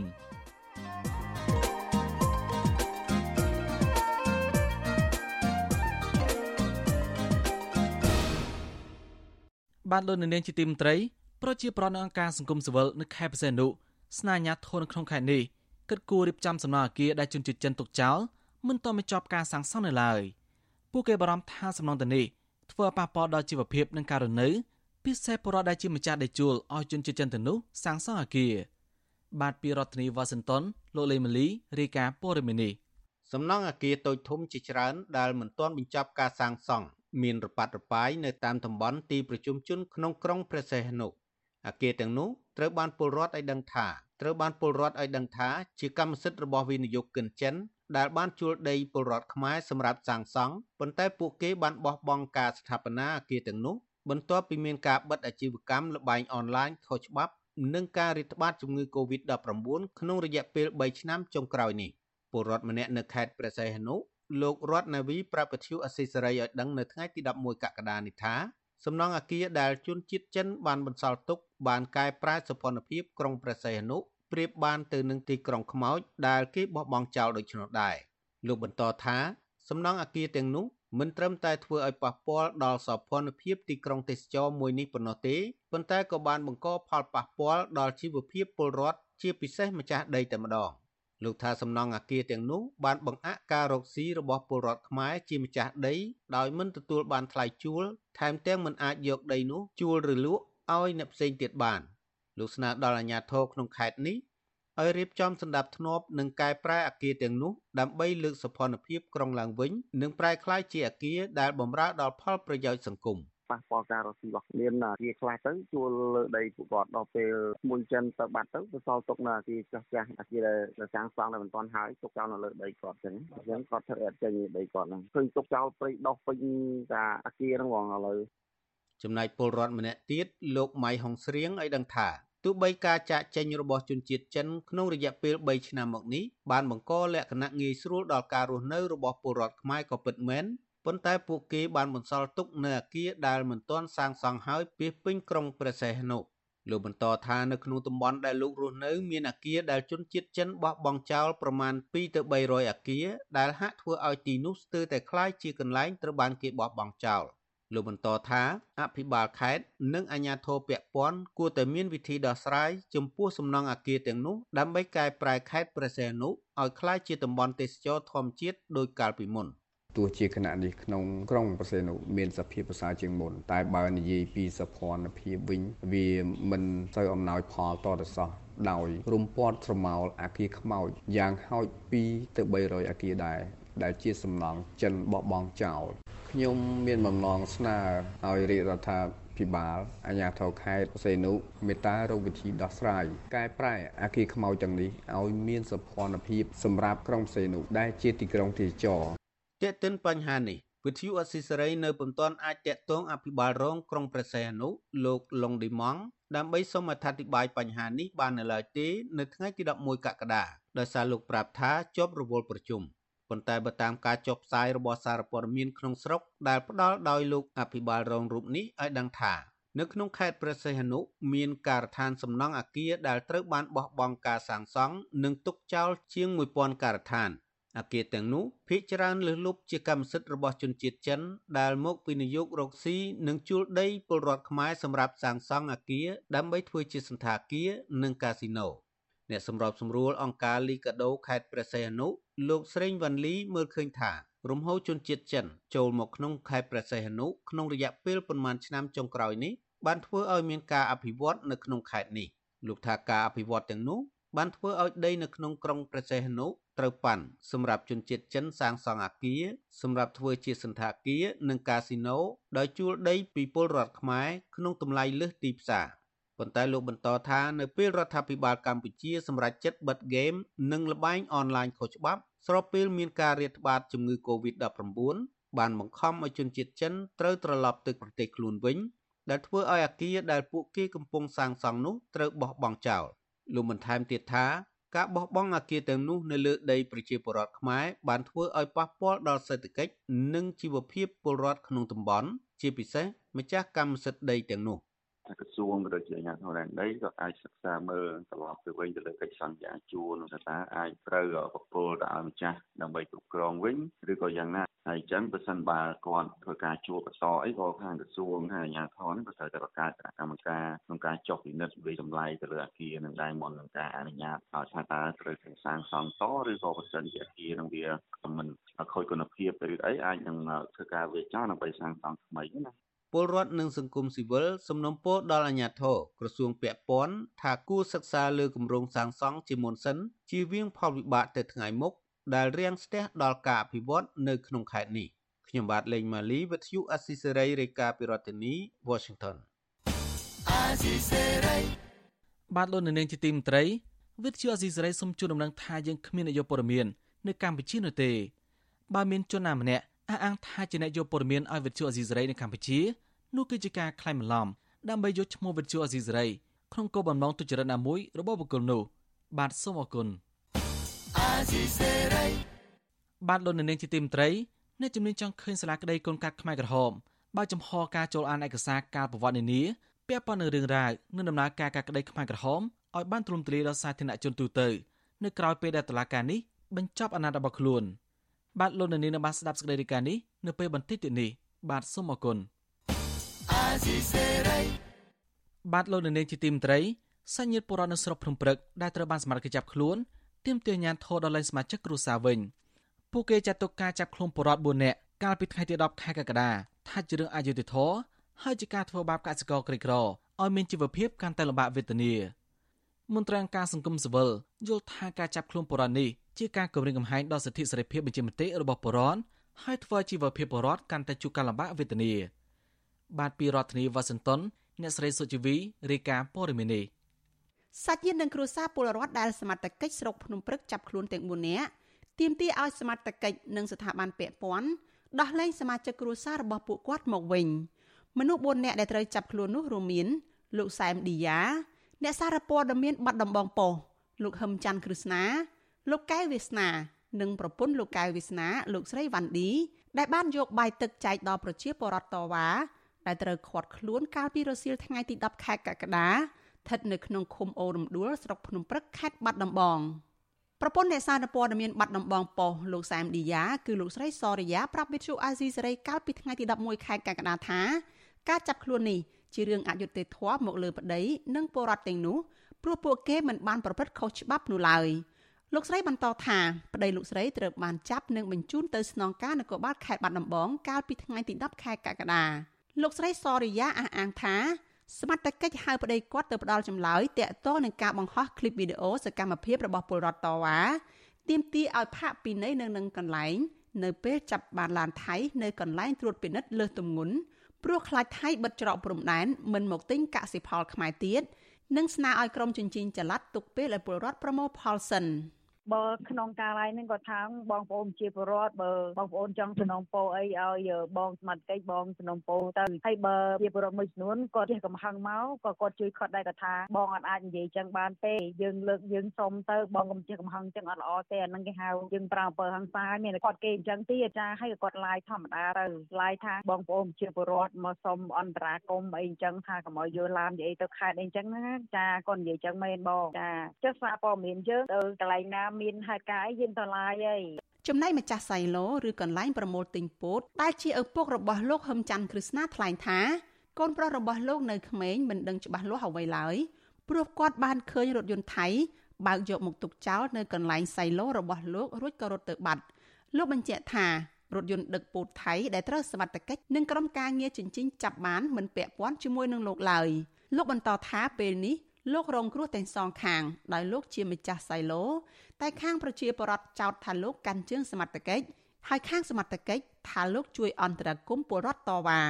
បាទលោកនាងជាទីមន្ត្រីប្រជាប្រដ្ឋនៅអង្គការសង្គមស៊ីវិលនៅខេត្តបរសេនុ ស្នើអាជ្ញាធរនៅក្នុងខេត្តនេះគិតគូររៀបចំសំណង់អគារដែលជនជាតិចិនទុកចោលមិនទាន់បញ្ចប់ការសាងសង់នៅឡើយពួកគេបារម្ភថាសំណង់ទាំងនេះធ្វើឲ្យប៉ះពាល់ដល់ជីវភាពនិងការរស់នៅពិសេសពលរដ្ឋដែលជាម្ចាស់ដីជួលឲ្យជនជាតិចិនទាំងនោះសាងសង់អគារបាទពីរដ្ឋធានីវ៉ាស៊ីនតោនលោកលេម៉ាលីរាយការណ៍ព័ត៌មាននេះសំណង់អគារតូចធំជាច្រើនដែលមិនទាន់បញ្ចប់ការសាងសង់មានរប៉ាត់របាយនៅតាមតំបន់ទីប្រជុំជនក្នុងក្រុងព្រះសីហនុអគារទាំងនោះ ត្រូវបានពលរដ្ឋឲ្យដឹងថាត្រូវបានពលរដ្ឋឲ្យដឹងថាជាកម្មសិទ្ធិរបស់វិនិយោគិនចិនដែលបានជួលដីពលរដ្ឋខ្មែរសម្រាប់សាងសង់ប៉ុន្តែពួកគេបានបោះបង់ការស្ថាបនាអគារទាំងនោះបន្ទាប់ពីមានការបិទអាជីវកម្មលបែងអនឡាញខុសច្បាប់និងការរាតត្បាតជំងឺ Covid-19 ក្នុងរយៈពេល3ឆ្នាំចុងក្រោយនេះពលរដ្ឋម្នាក់នៅខេត្តព្រះសីហនុលោករតនាវីប្រាប់ពធ្យុអសិសរីឲ្យដឹងនៅថ្ងៃទី11កក្កដានេះថា សំណង់អគារដែលជនជាតិចិនបានបន្សល់ទុក បានកែប្រែសោភ័ណភាពក្រុងព្រះសីហនុប្រៀបបានទៅនឹងទីក្រុងខ្មោចដែលគេបោះបង់ចោលដូច្នោះដែរលោកបន្តថាសំណង់អគារទាំងនោះមិនត្រឹមតែធ្វើឲ្យប៉ះពាល់ដល់សោភ័ណភាពទីក្រុងទេសចរមួយនេះប៉ុណ្ណោះទេប៉ុន្តែក៏បានបង្កផលប៉ះពាល់ដល់ជីវភាពពលរដ្ឋជាពិសេសម្ចាស់ដីតែម្ដង លោកថាសំណង់អគារទាំងនោះបានបង្អាក់ការរកស៊ីរបស់ពលរដ្ឋខ្មែរជាម្ចាស់ដីដោយមិនទទួលបានថ្លៃជួលថែមទាំងមិនអាចយកដីនោះជួលឬលក់ឲ្យអ្នកផ្សេងទៀតបានលោកស្នើដល់អាជ្ញាធរក្នុងខេត្តនេះឲ្យរៀបចំសម្ដាប់ធ្នាប់និងកែប្រែអគារទាំងនោះដើម្បីលើកសោភ័ណភាពក្រុងឡើងវិញនិងប្រែក្លាយជាអគារដែលបម្រើដល់ផលប្រយោជន៍សង្គម ប៉ះពាល់ការរកស៊ីរបស់មានអាគារខ្លះទៅជួលលើដីពួកគាត់ដល់ពេលមួយចិនទៅបាត់ទៅទៅសល់ទុកនៅអាគារចាស់ចាស់អាគារដែលសាងសង់ដែលមិនទាន់ហើយទុកចោលនៅលើដីគាត់ចឹងអញ្ចឹងគាត់ធ្វើអត់ចេញដីគាត់ហ្នឹងឃើញទុកចោលព្រៃដោះពេញតាអាគារហ្នឹងហ្មងឥឡូវចំណែកពលរដ្ឋម្នាក់ទៀតលោកម៉ៃហុងស្រៀងឲ្យដឹងថាទោះបីការចាកចេញរបស់ជនជាតិចិនក្នុងរយៈពេល3ឆ្នាំមកនេះបានបង្កលក្ខណៈងាយស្រួលដល់ការរស់នៅរបស់ពលរដ្ឋខ្មែរក៏ពិតមែន ប៉ុន្តែពួកគេបានបន្សល់ទុកនៅអគារដែលមិនទាន់សាងសង់ហើយពីពេញក្រុងព្រះសីហនុលោកបន្តថានៅក្នុងតំបន់ដែលលោករស់នៅមានអគារដែលជនជាតិចិនបោះបង់ចោលប្រមាណ2ទៅ300អគារដែលហាក់ធ្វើឲ្យទីនោះស្ទើរតែคล้ายជាកន្លែងត្រូវបានគេបោះបង់ចោល។លោកបន្តថាអភិបាលខេត្តនិងអាជ្ញាធរពាក់ព័ន្ធគួរតែមានវិធីដោះស្រាយចំពោះសំណង់អគារទាំងនោះដើម្បីកែប្រែខេត្តព្រះសីហនុឲ្យក្លាយជាតំបន់ទេសចរធម្មជាតិដោយកាលពីមុន ទោះជាគណៈនេះក្នុងក្រុងប្រសេនុមានសភាពប្រសើរជាងមុនតែបើនិយាយពីសភនភាពវិញវាមិនសូវអំណោយផលតទៅសោះដោយរំពាត់ស្រមោលអាគារខ្មោចយ៉ាងហោច2ទៅ300អាគារដែរដែលជាសំណង់ចិនបោះបង់ចោលខ្ញុំមានបំណងស្នើឲ្យរាជរដ្ឋាភិបាលអាជ្ញាធរខេត្តសេនុមេត្តារកវិធីដោះស្រាយកែប្រែអគារខ្មៅទាំងនេះឲ្យមានសោភ័ណភាពសម្រាប់ក្រុងសេនុដែលជាទីក្រុងទេសចរ ទាក់ទិនបញ្ហានេះវិទ្យុអស៊ីសេរីនៅពុំទាន់អាចតាក់ទងអភិបាលរងក្រុងព្រះសីហនុលោកលងឌីម៉ង់ដើម្បីសូមអធិប្បាយបញ្ហានេះបាននៅឡើយទេនៅថ្ងៃទី11កក្កដាដោយសារលោកប្រាប់ថាជាប់រវល់ប្រជុំប៉ុន្តែបើតាមការចុះផ្សាយរបស់សារព័ត៌មានក្នុងស្រុកដែលផ្ដល់ដោយលោកអភិបាលរងរូបនេះឲ្យដឹងថានៅក្នុងខេត្តព្រះសីហនុមានការដ្ឋានសំណង់អគារដែលត្រូវបានបោះបង់ការសាងសង់និងទុកចោលជាង1000ការដ្ឋាន អគារទាំងនោះភាគច្រើនលើសលប់ជាកម្មសិទ្ធិរបស់ជនជាតិចិន ដែលមកវិនិយោគរកស៊ីនិងជួលដីពលរដ្ឋខ្មែរសម្រាប់សាងសង់អគារដើម្បីធ្វើជាសន្តាគារនិងកាស៊ីណូអ្នកសម្របសម្រួលអង្គការលីកាដូខេត្តព្រះសីហនុលោកស្រីវ៉ាន់លីមើលឃើញថារំហោជនជាតិចិនចូលមកក្នុងខេត្តព្រះសីហនុក្នុងរយៈពេលប្រមាណឆ្នាំចុងក្រោយនេះបានធ្វើឲ្យមានការអភិវឌ្ឍនៅក្នុងខេត្តនេះលោកថាការអភិវឌ្ឍទាំងនោះបានធ្វើឲ្យដីនៅក្នុងក្រុងព្រះសីហនុ ត្រូវប៉ាន់សម្រាប់ជនជាតិចិនសាងសង់អគារសម្រាប់ធ្វើជាសន្តាគារនិងកាស៊ីណូដោយជួលដីពីពលរដ្ឋខ្មែរក្នុងតម្លៃលើសទីផ្សារប៉ុន្តែលោកបន្តថានៅពេលរដ្ឋាភិបាលកម្ពុជាសម្រេចចិត្តបិទហ្គេមនិងល្បែងអនឡាញខុសច្បាប់ ស្របពេលមានការរាតត្បាតជំងឺ Covid-19 បានបង្ខំឲ្យជនជាតិចិនត្រូវត្រឡប់ទៅប្រទេសខ្លួនវិញដែលធ្វើឲ្យអាគារដែលពួកគេកំពុងសាងសង់នោះត្រូវបោះបង់ចោលលោកបន្ថែមទៀតថា ការបោះបង់អាគារទាំងនោះនៅលើដីប្រជាពលរដ្ឋខ្មែរបានធ្វើឲ្យប៉ះពាល់ដល់សេដ្ឋកិច្ចនិងជីវភាពពលរដ្ឋក្នុងតំបន់ ជាពិសេសម្ចាស់កម្មសិទ្ធិដីទាំងនោះ ថាក្រសួងក៏ដូចជាអាជ្ញាធរដែនដីក៏អាចសិក្សាមើលត្រឡប់ទៅវិញទៅលើកិច្ចសន្យាជួលនោះថាអាចត្រូវប្រគល់ទៅឲ្យម្ចាស់ដើម្បីគ្រប់គ្រងវិញឬក៏យ៉ាងណាហើយអញ្ចឹងបើសិនបើគាត់ធ្វើការជួលបន្តអីក៏ខាងក្រសួងខាងអាជ្ញាធរនេះក៏ត្រូវតែបង្កើតគណៈកម្មការក្នុងការចុះពិនិត្យវិតម្លៃទៅលើអគារនឹងដែរមុននឹងការអនុញ្ញាតឲ្យថាតើត្រូវសាងសង់តឬក៏បើសិនជាអគារនឹងវាមិនខូចគុណភាពឬអីអាចនឹងធ្វើការវាចោលដើម្បីសាងសង់ថ្មីណា ពលរដ្ឋនិងសង្គមស៊ីវិលសំណូមពរដល់អាជ្ញាធរក្រសួងពាក់ព័ន្ធថាគួរសិក្សាលើគម្រោងសាងសង់ជាមុនសិនជៀសវាងផលវិបាកទៅថ្ងៃមុខដែលរាំងស្ទះដល់ការអភិវឌ្ឍនៅក្នុងខេត្តនេះខ្ញុំបាទលេងម៉ាលីវិទ្យុអស៊ីសេរីរាយការណ៍ពីរដ្ឋធានី Washington អស៊ីសេរីបាទលោកនាងជាទីមត្រីវិទ្យុអស៊ីសេរីសូមជូនដំណឹងថាយើងគ្មាននយោបាយព័ត៌មាននៅកម្ពុជានោះទេបើមានជនណាម្នាក់អះអាងថាជាអ្នកយកព័ត៌មានឲ្យវិទ្យុអេស៊ីសរ៉ៃនៅកម្ពុជា នោះគឺជាការក្លែងបន្លំដើម្បីយកឈ្មោះវិទ្យុអេស៊ីសរ៉ៃក្នុងគោលបំណងទុច្ចរិតណាមួយរបស់បុគ្គលនោះបាទសូមអរគុណបាទលោកនៅនាងជាទីមត្រីអ្នកជំនាញចង់ឃើញសាលាក្តីកូនកាត់ខ្មែរក្រហមបើចំហការចូលអានឯកសារការប្រវត្តិនានាពាក់ព័ន្ធនឹងរឿងរ៉ាវនិងដំណើរការការក្តីខ្មែរក្រហមឲ្យបានទ្រង់ទ្រាយដល់សាធារណជនទូទៅនៅក្រៅពេលដែលតឡាការនេះបញ្ចប់អាណត្តិរបស់ខ្លួន។បាទលោកនាងនឹងបានស្ដាប់សេចក្តីរាយការណ៍នេះនៅពេលបន្តិចទៀតនេះបាទសូមអរគុណ បាទលោកនាងជាទីមត្រីសញ្ញាពលរដ្ឋនៅស្រុកភ្នំព្រឹកដែលត្រូវបានសមត្ថកិច្ចចាប់ខ្លួនទាមទារអាជ្ញាធរដល់លែងសមាជិកគ្រួសារវិញពួកគេចាត់ទុកការចាប់ខ្លួនពលរដ្ឋ4នាក់កាលពីថ្ងៃទី10ខែកក្កដាថាជារឿងអយុត្តិធម៌ហើយជាការធ្វើបាបកសិករក្រីក្រឲ្យមានជីវភាពកាន់តែលំបាកវេទនាមន្ត្រីអង្គការសង្គមស៊ីវិលយល់ថាការចាប់ខ្លួនពលរដ្ឋនេះជាការគម្រាមកំហែងដល់សិទ្ធិសេរីភាពបញ្ចេញមតិរបស់ពលរដ្ឋហើយធ្វើជីវភាពពលរដ្ឋកាន់តែជួបការលំបាកវេទនា បាទពីរដ្ឋធានីវ៉ាស៊ីនតោនអ្នកស្រីសុជីវីរាយការណ៍ព័ត៌មាននេះសាច់ញាតិនិងគ្រួសារពលរដ្ឋដែលសមត្ថកិច្ចស្រុកភ្នំព្រឹកចាប់ខ្លួនទាំង4នាក់ទាមទារឲ្យសមត្ថកិច្ចនិងស្ថាប័នពាក់ព័ន្ធដោះលែងសមាជិកគ្រួសាររបស់ពួកគាត់មកវិញមនុស្ស4នាក់ដែលត្រូវចាប់ខ្លួននោះរួមមានលោកសែមឌីយ៉ាអ្នកសារព័ត៌មានបាត់ដំបងប៉ុស្តិ៍លោកហឹមច័ន្ទគ្រឹស្ណា លោកកែវវាសនានិងប្រពន្ធលោកកែវវាសនាលោកស្រីវ៉ាន់ឌីដែលបានយកបាយទឹកចែកដល់ប្រជាពលរដ្ឋតវ៉ា ដែលត្រូវឃាត់ខ្លួនកាលពីរសៀលថ្ងៃទី10ខែកក្កដាស្ថិតនៅក្នុងឃុំអូរំដួលស្រុកភ្នំព្រឹកខេត្តបាត់ដំបងប្រពន្ធអ្នកសារព័ត៌មានបាត់ដំបងប៉ុស្តិ៍លោកសែមឌីយ៉ាគឺលោកស្រីសរិយាប្រាប់វិទ្យុអាស៊ីសេរីកាលពីថ្ងៃទី11ខែកក្កដាថាការចាប់ខ្លួននេះជារឿងអយុត្តិធម៌មកលើប្តីនិងពលរដ្ឋទាំងនោះព្រោះពួកគេមិនបានប្រព្រឹត្តខុសច្បាប់នោះឡើយ។លោកស្រីបន្តថាប្តីលោកស្រីត្រូវបានចាប់និងបញ្ជូនទៅស្នងការនគរបាលខេត្តបាត់ដំបងកាលពីថ្ងៃទី10ខែកក្កដា លោកស្រីសរិយាអះអាងថាសមត្ថកិច្ចហៅប្តីគាត់ទៅផ្ដល់ចម្លើយតាក់ទងនឹងការបង្ហោះคลิปវីដេអូសកម្មភាពរបស់ពលរដ្ឋតវ៉ាទាមទារឲ្យផាកពិន័យនៅនឹងកន្លែងនៅពេលចាប់បានឡានថៃនៅកន្លែងត្រួតពិនិត្យលើសទម្ងន់ព្រោះខ្លាចថៃបិទច្រកព្រំដែនមិនមកទិញកសិផលខ្មែរទៀតនិងស្នើឲ្យក្រមជញ្ជីងចល័តទុកពេលឲ្យពលរដ្ឋប្រមូលផលសិន។ បើក្នុងការឡាយហ្នឹងគាត់ថាបងប្អូនជាពលរដ្ឋបើបងប្អូនចង់សំណូមពរអីឲ្យបងសមត្ថកិច្ចបងសំណូមពរទៅហើយបើជាពលរដ្ឋមួយចំនួនគាត់ចេះកំហឹងមកក៏គាត់ជួយខត់ដែរគាត់ថាបងអត់អាចនិយាយចឹងបានទេយើងលើកយើងសុំទៅបងកុំចេះកំហឹងចឹងអត់ល្អទេអាហ្នឹងគេហៅយើងប្រើអំពើហិង្សាមានគាត់គេអញ្ចឹងទៀតចាហើយគាត់ឡាយធម្មតាទៅឡាយថាបងប្អូនជាពលរដ្ឋមកសុំអន្តរាគមអីអញ្ចឹងថាកុំឲ្យយកឡាននិយាយទៅខេត្តអីអញ្ចឹងណាចាគាត់និយាយចឹងមែនបងចាចុះសារព័ត៌មានយើងទៅកន្លែងណាមានហេតុការណ៍អីយើងទៅឡាយហើយចំណែកម្ចាស់សៃឡូឬកន្លែងប្រមូលទិញពោតដែលជាឪពុករបស់លោកហឹមច័ន្ទគ្រឹស្ណាថ្លែងថាកូនប្រុសរបស់លោកនៅក្មេងមិនដឹងច្បាស់លាស់អ្វីឡើយព្រោះគាត់បានឃើញរថយន្តថៃបើកយកមកទុកចោលនៅកន្លែងសៃឡូរបស់លោករួចក៏រត់ទៅបាត់លោកបញ្ជាក់ថារថយន្តដឹកពោតថៃដែលត្រូវសមត្ថកិច្ចនិងក្រុមការងារចិញ្ចឹមចាប់បានមិនពាក់ព័ន្ធជាមួយនឹងលោកឡើយលោកបន្តថាពេលនេះ លោករងគ្រោះទាំងសងខាងដោយលោកជាម្ចាស់សៃឡូតែខាងប្រជាពលរដ្ឋចោទថាលោកកាន់ជើងសមត្ថកិច្ចហើយខាងសមត្ថកិច្ចថាលោកជួយអន្តរាគមន៍ពលរដ្ឋតវ៉ា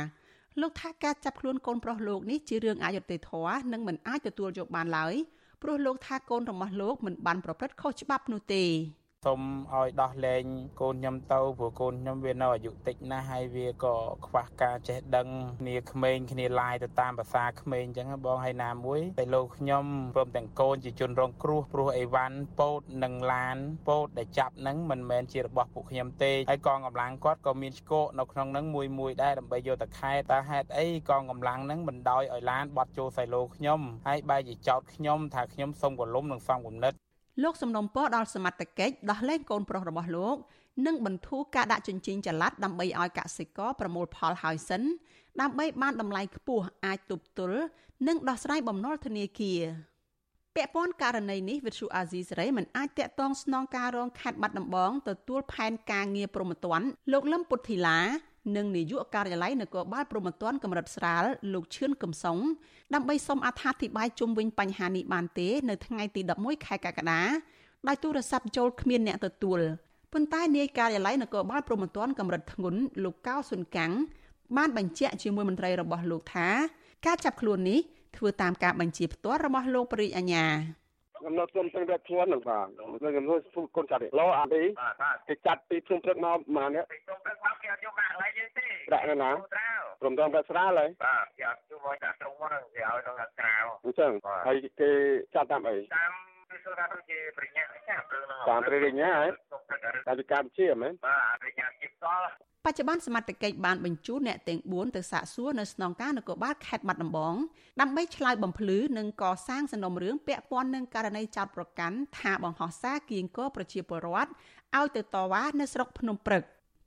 លោកថាការចាប់ខ្លួនកូនប្រុសលោកនេះជារឿងអយុត្តិធម៌និងមិនអាចទទួលយកបានឡើយព្រោះលោកថាកូនរបស់លោកមិនបានប្រព្រឹត្តខុសច្បាប់នោះទេ សូមឲ្យដោះលែងកូនខ្ញុំទៅព្រោះកូនខ្ញុំវានៅអាយុតិចណាស់ហើយវាក៏ខ្វះការចេះដឹងគ្នាក្មេងគ្នាឡាយទៅតាមភាសាក្មេងអញ្ចឹងបងហើយណាមួយតែលោកខ្ញុំព្រមទាំងកូនជាជនរងគ្រោះព្រោះអីវ៉ាន់ពោតនិងឡានពោតដែលចាប់ហ្នឹងមិនមែនជារបស់ពួកខ្ញុំទេហើយកងកម្លាំងគាត់ក៏មានឆ្កោកនៅក្នុងហ្នឹងមួយមួយដែរដើម្បីយកទៅខែតើហេតុអីកងកម្លាំងហ្នឹងបណ្ដោយឲ្យឡានបត់ចូលសៃឡូខ្ញុំហើយបែរជាចោតខ្ញុំថាខ្ញុំសុំកលុំនិងសំគំនិត លោកសំណុំពរដល់សមត្ថកិច្ចដោះលែងកូនប្រុសរបស់លោកនិងបន្ធូរការដាក់ជញ្ជីងចល័តដើម្បីឲ្យកសិករប្រមូលផលហើយសិនដើម្បីបានតម្លៃខ្ពស់អាចទប់ទល់និងដោះស្រាយបំណុលធនាគារពាក់ព័ន្ធករណីនេះវិទ្យុអាស៊ីសេរីមិនអាចតាក់ទងស្នងការរងខេត្តបាត់ដំបងទទួលផែនការងារប្រមត្តនលោកលឹមពុទ្ធីឡា និងនាយកការិយាល័យនគរបាលព្រំប្រទានកម្រិតស្រាលលោកឈឿនកំសុងដើម្បីសូមអត្ថាធិប្បាយជុំវិញបញ្ហានេះបានទេនៅថ្ងៃទី11ខែកក្កដាដោយទូរស័ព្ទចូលគ្មានអ្នកទទួលប៉ុន្តែនាយការិយាល័យនគរបាលព្រំប្រទានកម្រិតធ្ងន់លោកកៅសុនកាំងបានបញ្ជាក់ជាមួយមន្ត្រីរបស់លោកថា ការចាប់ខ្លួននេះធ្វើតាមការបញ្ជាផ្ទាល់របស់លោកបរិយអាញា កំណត់ខ្ញុំទាំងធ្ងន់នឹងបាទខ្ញុំធ្វើកូនចាត់លោអានេះគេចាត់ពីភ្នំព្រឹកមកមកនេះពីភ្នំព្រឹកមកគេអត់យកកាកន្លែងយើងទេដាក់នៅណាព្រមទាំងប្រាស្រាលហើយបាទគេអត់ជួយមកដាក់ត្រង់មកគេឲ្យនៅក្រៅអញ្ចឹងហើយគេចាត់តាមអីតាម គឺសូថាទៅជាប្រញ្ញាចាប់តាមប្រញ្ញាហើយតាមវិកម្មជាមែនបាទប្រញ្ញាជាផ្ទាល់បច្ចុប្បន្នសមត្ថកិច្ចបានបញ្ជូនអ្នកទាំង4ទៅសាកសួរនៅស្នងការនគរបាលខេត្តបាត់ដំបងដើម្បីឆ្លើយបំភ្លឺនិងកសាងសំណុំរឿងពាក់ព័ន្ធនឹងករណីចោទប្រកាន់ថាបង្ហោះសារគៀងគរប្រជាពលរដ្ឋឲ្យទៅតវ៉ានៅស្រុកភ្នំព្រឹក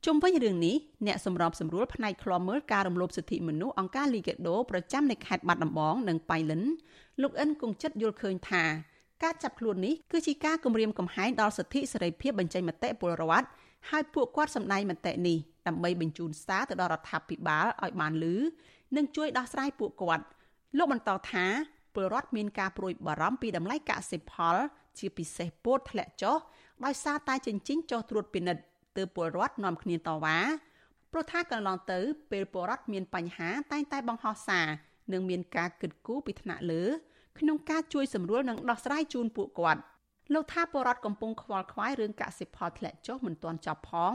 ជុំវិញរឿងនេះអ្នកសម្របសម្រួលផ្នែកឃ្លាំមើលការរំលោភសិទ្ធិមនុស្សអង្គការលីកាដូប្រចាំនៅខេត្តបាត់ដំបងនិងបៃលិនលោកអិនគង្ជិតយល់ឃើញថា ការចាប់ខ្លួននេះគឺជាការគំរាមកំហែងដល់សិទ្ធិសេរីភាពបញ្ចេញមតិពលរដ្ឋហើយពួកគាត់សម្ដែងមតិនេះដើម្បីបញ្ជូនសារទៅដល់រដ្ឋាភិបាលឲ្យបានលឺនិងជួយដោះស្រាយពួកគាត់លោកបន្តថាពលរដ្ឋមានការព្រួយបារម្ភពីតម្លៃកសិផល ជាពិសេសពោតធ្លាក់ចុះដោយសារតែចិញ្ចីចុះត្រួតពិនិត្យទើបពលរដ្ឋនាំគ្នាតវ៉ាព្រោះថាកន្លងទៅពេលពលរដ្ឋមានបញ្ហាតែងតែបង្ហោះសារនិងមានការគិតគូរពីថ្នាក់លើ ក្នុងការជួយសម្រួលនិងដោះស្រាយជូនពួកគាត់លោកថាពលរដ្ឋកំពុងខ្វល់ខ្វាយរឿងកសិផលធ្លាក់ចុះមិនទាន់ចប់ផង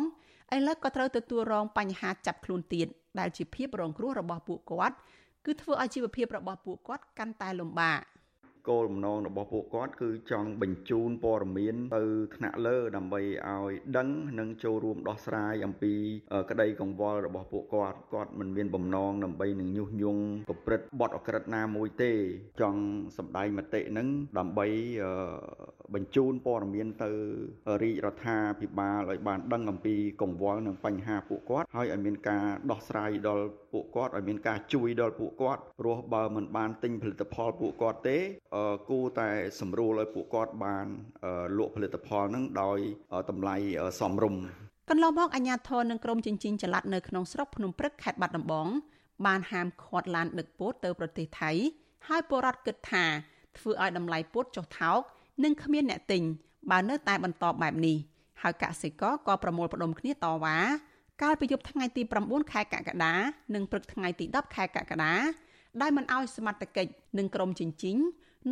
ឥឡូវក៏ត្រូវទទួលរងបញ្ហាចាប់ខ្លួនទៀតដែលជាភាពរងគ្រោះរបស់ពួកគាត់គឺធ្វើឲ្យជីវភាពរបស់ពួកគាត់កាន់តែលំបាក គោលបំណងរបស់ពួកគាត់គឺចង់បញ្ជូនព័ត៌មានទៅថ្នាក់លើដើម្បីឲ្យដឹងនិងចូលរួមដោះស្រាយអំពីក្តីកង្វល់របស់ពួកគាត់គាត់មិនមានបំណងដើម្បីនឹងញុះញង់ប្រព្រឹត្តបទអក្រិតណាមួយទេ ចង់សម្ដែងមតិនឹងដើម្បីបញ្ជូនព័ត៌មានទៅរាជរដ្ឋាភិបាលឲ្យបានដឹងអំពីកង្វល់និងបញ្ហាពួកគាត់ហើយឲ្យមានការដោះស្រាយដល់ ពួកគាត់ឲ្យមានការជួយដល់ពួកគាត់ព្រោះបើមិនបានទិញផលិតផលពួកគាត់ទេគួរតែសម្រួលឲ្យពួកគាត់បានលក់ផលិតផលហ្នឹងដោយតម្លៃសមរម្យកន្លងមកអាជ្ញាធរនិងក្រមជញ្ជីងចល័តនៅក្នុងស្រុកភ្នំព្រឹកខេត្តបាត់ដំបងបានហាមឃាត់ឡានដឹកពោតទៅប្រទេសថៃហើយពលរដ្ឋគិតថាធ្វើឲ្យតម្លៃពោតចុះថោកនិងគ្មានអ្នកទិញបើនៅតែបន្តបែបនេះហើយកសិករក៏ប្រមូលផ្ដុំគ្នាតវ៉ា កាលពីយប់ថ្ងៃទី9ខែកក្កដានិងព្រឹកថ្ងៃទី10ខែកក្កដាដោយមិនអោយសមត្ថកិច្ចនិងក្រមជញ្ជីង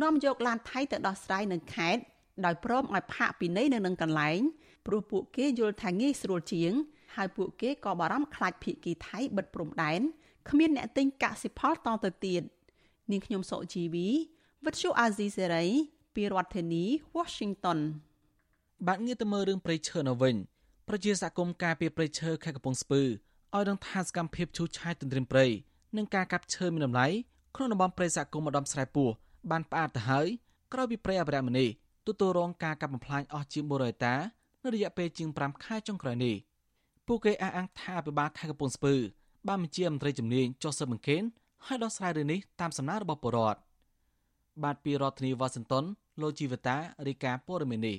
នាំយកឡានថៃទៅដោះស្រាយនៅខេត្តដោយព្រមឲ្យផាកពិន័យនៅនឹងកន្លែងព្រោះពួកគេយល់ថាងាយស្រួលជាង ហើយពួកគេក៏បារម្ភខ្លាចភៀកគីថៃបិទព្រំដែនគ្មានអ្នកទិញកសិផលតទៅទៀតនាងខ្ញុំសុជីវីវិទ្យុអាស៊ីសេរីពីរដ្ឋធានី Washington បាក់ងារទៅមើលរឿងព្រៃឈើនៅវិញ ប្រជាសហគមន៍ការពីព្រៃឈើខេត្តកំពង់ស្ពឺឲ្យដឹងថាសកម្មភាពឈូសឆាយទន្ទ្រានព្រៃនិងការកាប់ឈើមានតម្លៃក្នុងតំបន់ព្រៃសហគមន៍ម្ដំស្រែពោះបានផ្អាកទៅហើយក្រោយពីព្រៃអភិរក្សមនេះទទួលរងការកាប់បំផ្លាញអស់ជាង100ហិកតានៅរយៈពេលជាង5ខែចុងក្រោយនេះពួកគេអះអាងថាអភិបាលខេត្តកំពង់ស្ពឺបានបញ្ជាមន្ត្រីជំនាញចុះស៊ើបអង្កេតឲ្យដោះស្រាយរឿងនេះតាមសំណើរបស់ពលរដ្ឋបាទពីរដ្ឋធានីវ៉ាស៊ីនតោនលោកជីវតារីកាព័រមេនី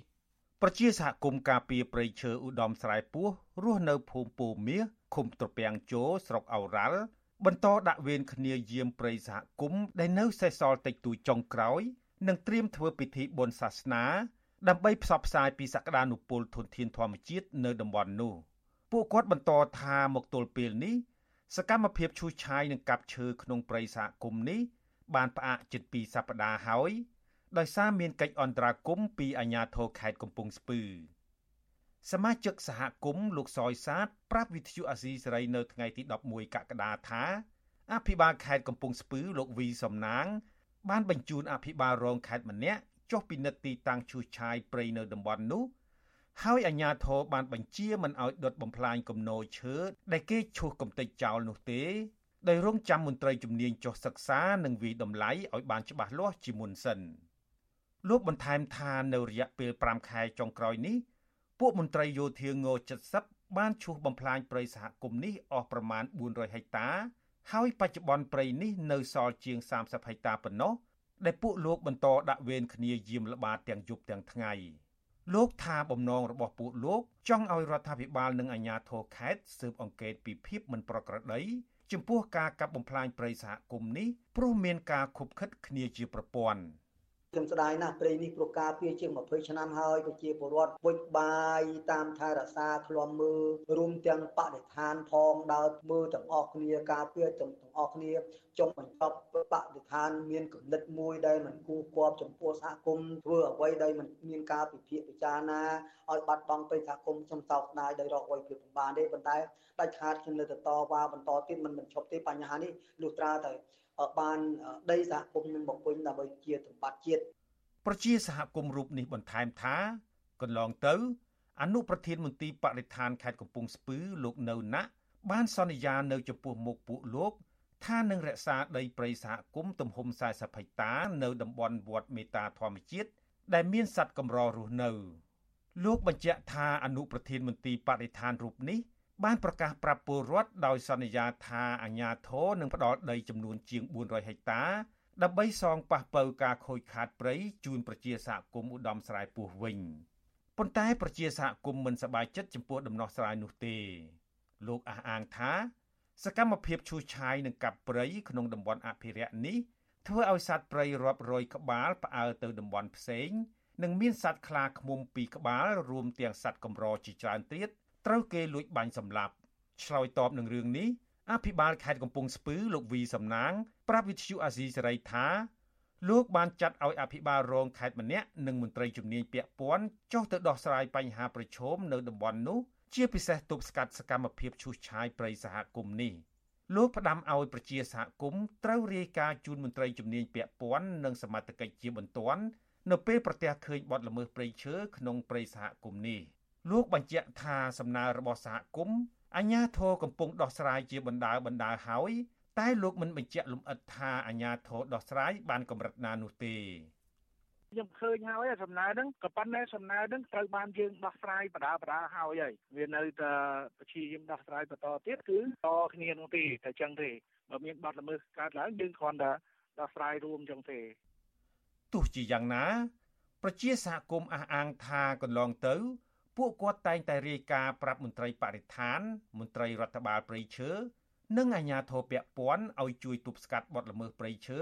ប្រជាសហគមន៍ការពីប្រៃឈើឧត្តមស្រែពោះរស់នៅភូមិពូមាសឃុំត្រពាំងជោស្រុកអូរ៉ាល់បន្តដាក់វេនគ្នាយាមព្រៃសហគមន៍ដែលនៅសេសសល់តិចតួចចុងក្រោយនិងត្រៀមធ្វើពិធីបុណ្យសាសនាដើម្បីផ្សព្វផ្សាយពីសក្តានុពលធនធានធម្មជាតិនៅតំបន់នោះពួកគាត់បន្តថាមកទល់ពេលនេះសកម្មភាពឈូសឆាយនិងកាប់ឈើក្នុងព្រៃសហគមន៍នេះបានផ្អាកជិត2សប្តាហ៍ហើយ ដោយសារមានកិច្ចអន្តរាគមន៍ពីអាជ្ញាធរខេត្តកំពង់ស្ពឺសមាជិកសហគមន៍លោកសយសាទប្រាប់វិទ្យុអាស៊ីសេរីនៅថ្ងៃទី11កក្កដាថាអភិបាលខេត្តកំពង់ស្ពឺលោកវីសំណាង បានបញ្ជូនអភិបាលរងខេត្តម្នាក់ចុះពិនិត្យទីតាំងឈូសឆាយព្រៃនៅតំបន់នោះហើយអាជ្ញាធរបានបញ្ជាមិនឲ្យដុតបំផ្លាញគំនរឈើដែលគេឈូសកំទេចចោលនោះទេដោយរងចាំមន្ត្រីជំនាញចុះសិក្សានិងវិតម្លៃឲ្យបានច្បាស់លាស់ជាមុនសិន លោកបន្ថែមថានៅរយៈពេល5ខែចុងក្រោយនេះពួកមន្ត្រីយោធាង70បានឈូសបំផ្លាញព្រៃសហគមន៍នេះអស់ប្រមាណ400ហិកតា ហើយបច្ចុប្បន្នព្រៃនេះនៅសល់ជាង30ហិកតាប៉ុណ្ណោះដែលពួកលោកបន្តដាក់វេនគ្នាយាមល្បាតទាំងយប់ទាំងថ្ងៃលោកថាបំណងរបស់ពួកលោកចង់ឲ្យរដ្ឋាភិបាលនិងអាជ្ញាធរខេត្តស៊ើបអង្កេតពីភាពមិនប្រក្រតីចំពោះការកាប់បំផ្លាញព្រៃសហគមន៍នេះព្រោះមានការខុបខិតគ្នាជាប្រព័ន្ធ។ ខ្ញុំស្ដាយណាស់ព្រៃនេះប្រការពារជាង20ឆ្នាំហើយប្រជាពលរដ្ឋពុជបាយតាមថែរក្សាឃ្លាំមើលរួមទាំងបរិស្ថានផងដើរមើលទាំងអស់គ្នាការពារទាំងទាំងអស់គ្នាចុងបញ្ចប់បរិស្ថានមានគំនិតមួយដែលមិនគូគប់ចំពោះសហគមន៍ធ្វើអ្វីដែលមិនមានការពិភាក្សាពិចារណាឲ្យបាត់បង់ទៅសហគមន៍ខ្ញុំសោកស្ដាយដោយរកអ្វីភាពមិនបានទេប៉ុន្តែដាច់ខាតខ្ញុំនៅតែតវ៉ាបន្តទៀតមិនមិនឈប់ទេបញ្ហានេះលុះត្រាតែ បានដីសហគមន៍នឹងមកវិញដើម្បីជាសម្បត្តិជាតិប្រជាសហគមន៍រូបនេះបន្ថែមថាកន្លងទៅ អនុប្រធានមន្ទីរបរិស្ថានខេត្តកំពង់ស្ពឺលោកនៅណាក់បានសន្យានៅចំពោះមុខពួកលោកថានឹងរក្សាដីព្រៃសហគមន៍ទំហំ40ហិកតា នៅតំបន់វត្តមេតាធម្មជាតិដែលមានសត្វកម្ររស់នៅ លោកបញ្ជាក់ថាអនុប្រធានមន្ទីរបរិស្ថានរូបនេះ បានប្រកាសប្រាប់ពលរដ្ឋដោយសន្យាថាអាជ្ញាធរនឹងផ្ដល់ដីចំនួនជាង400ហិកតាដើម្បីសងប៉ះពៅការខូចខាតព្រៃជូនប្រជាសហគមន៍ឧត្តមស្រែពោះវិញប៉ុន្តែប្រជាសហគមន៍មិនសប្បាយចិត្តចំពោះដំណោះស្រាយនោះទេ លោកអះអាងថា សកម្មភាពឈូសឆាយនិងកាប់ព្រៃក្នុងតំបន់អភិរក្សនេះធ្វើឲ្យសត្វព្រៃរាប់រយក្បាលផ្អើលទៅតំបន់ផ្សេង និងមានសត្វខ្លាឃ្មុំពីរក្បាលរួមទាំងសត្វកម្រជាច្រើនទៀត ត្រូវគេលួចបាញ់សម្លាប់ឆ្លើយតបនឹងរឿងនេះអភិបាលខេត្តកំពង់ស្ពឺលោកវីសំណាង ប្រាប់វិទ្យុអាស៊ីសេរីថាលោកបានចាត់ឲ្យអភិបាលរងខេត្តម្នាក់និងមន្ត្រីជំនាញពាក់ព័ន្ធចុះទៅដោះស្រាយបញ្ហាប្រឈមនៅតំបន់នោះជាពិសេសទប់ស្កាត់សកម្មភាពឈូសឆាយព្រៃសហគមន៍នេះលោកផ្ដាំឲ្យប្រជាសហគមន៍ត្រូវរាយការណ៍ជូនមន្ត្រីជំនាញពាក់ព័ន្ធនិងសមត្ថកិច្ចជាបន្ទាន់នៅពេលប្រទះឃើញបទល្មើសព្រៃឈើក្នុងព្រៃសហគមន៍នេះ លោកបញ្ជាក់ថាសំណើរបស់សហគមន៍អញ្ញាធរកំពុងដោះស្រាយជាបណ្ដាបណ្ដាហើយ តែលោកមិនបញ្ជាក់លម្អិតថាអាញាធរដោះស្រាយបានកម្រិតណានោះទេខ្ញុំឃើញហើយសំណើហ្នឹងក៏ប៉ុន្តែសំណើហ្នឹងត្រូវបានយើងដោះស្រាយបដាបដាហើយហើយវានៅតែព្យាយាមដោះស្រាយបន្តទៀតគឺតគ្នានោះទេតែចឹងទេបើមានបាត់ល្មើសកើតឡើងយើងគ្រាន់តែដោះស្រាយរួមចឹងទេទោះជាយ៉ាងណា ប្រជាសហគមន៍អះអាងថាកន្លងទៅ ពួកគាត់តែងតែរាយការណ៍ប្រាប់មន្ត្រីបរិស្ថាន មន្ត្រីរដ្ឋបាលព្រៃឈើនិងអាជ្ញាធរពាក់ព័ន្ធឲ្យជួយទប់ស្កាត់បទល្មើសព្រៃឈើ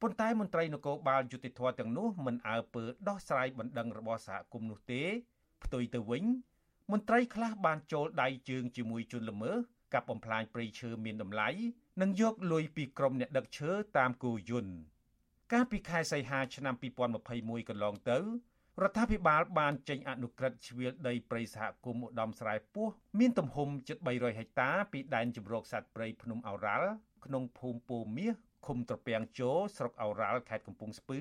ប៉ុន្តែមន្ត្រីនគរបាលយុតិធធទាំងនោះមិនអើពើដោះស្រាយបណ្ដឹងរបស់សហគមន៍នោះទេផ្ទុយទៅវិញ មន្ត្រីខ្លះបានចូលដៃជើងជាមួយជនល្មើសកាប់បំផ្លាញព្រៃឈើមានតម្លៃនិងយកលុយពីក្រុមអ្នកដឹកឈើតាមគោយន្តកាលពីខែសីហាឆ្នាំ2021កន្លងទៅ រដ្ឋាភិបាលបានចេញអនុក្រឹត្យជ្រៀលដីព្រៃសហគមន៍ឧត្តមស្រែពោះមានទំហំជិត300ហិកតាពីដែនជម្រកសត្វព្រៃភ្នំឱរ៉ាល់ក្នុងភូមិពោមាសឃុំត្រពាំងជោស្រុកឱរ៉ាល់ខេត្តកំពង់ស្ពឺ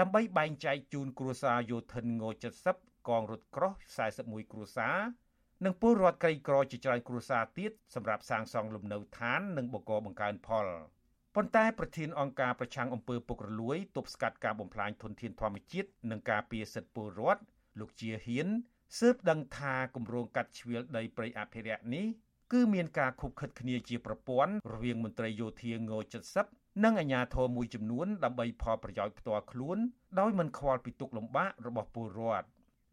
ដើម្បីបែងចែកជូនគ្រួសារយោធិនង70កងរថក្រោះ41គ្រួសារនិងពលរដ្ឋក្រីក្រជាច្រើនគ្រួសារទៀតសម្រាប់សាងសង់លំនៅឋាននិងបកកបង្កើនផល។ ប៉ុន្តែប្រធានអង្គការប្រឆាំងអំពើពុករលួយទប់ស្កាត់ការបំផ្លាញធនធានធម្មជាតិនិងការពារសិទ្ធិពលរដ្ឋលោកជាហ៊ានស៊ើបដឹងថាគម្រោងកាត់ជ្រៀលដីព្រៃអភិរក្សនេះគឺមានការខុបខិតគ្នាជាប្រព័ន្ធរវាងមន្ត្រីយោធាង70និងអាជ្ញាធរមួយចំនួនដើម្បីផលប្រយោជន៍ផ្ទាល់ខ្លួន ដោយមិនខ្វល់ពីទុកលំបាករបស់ពលរដ្ឋ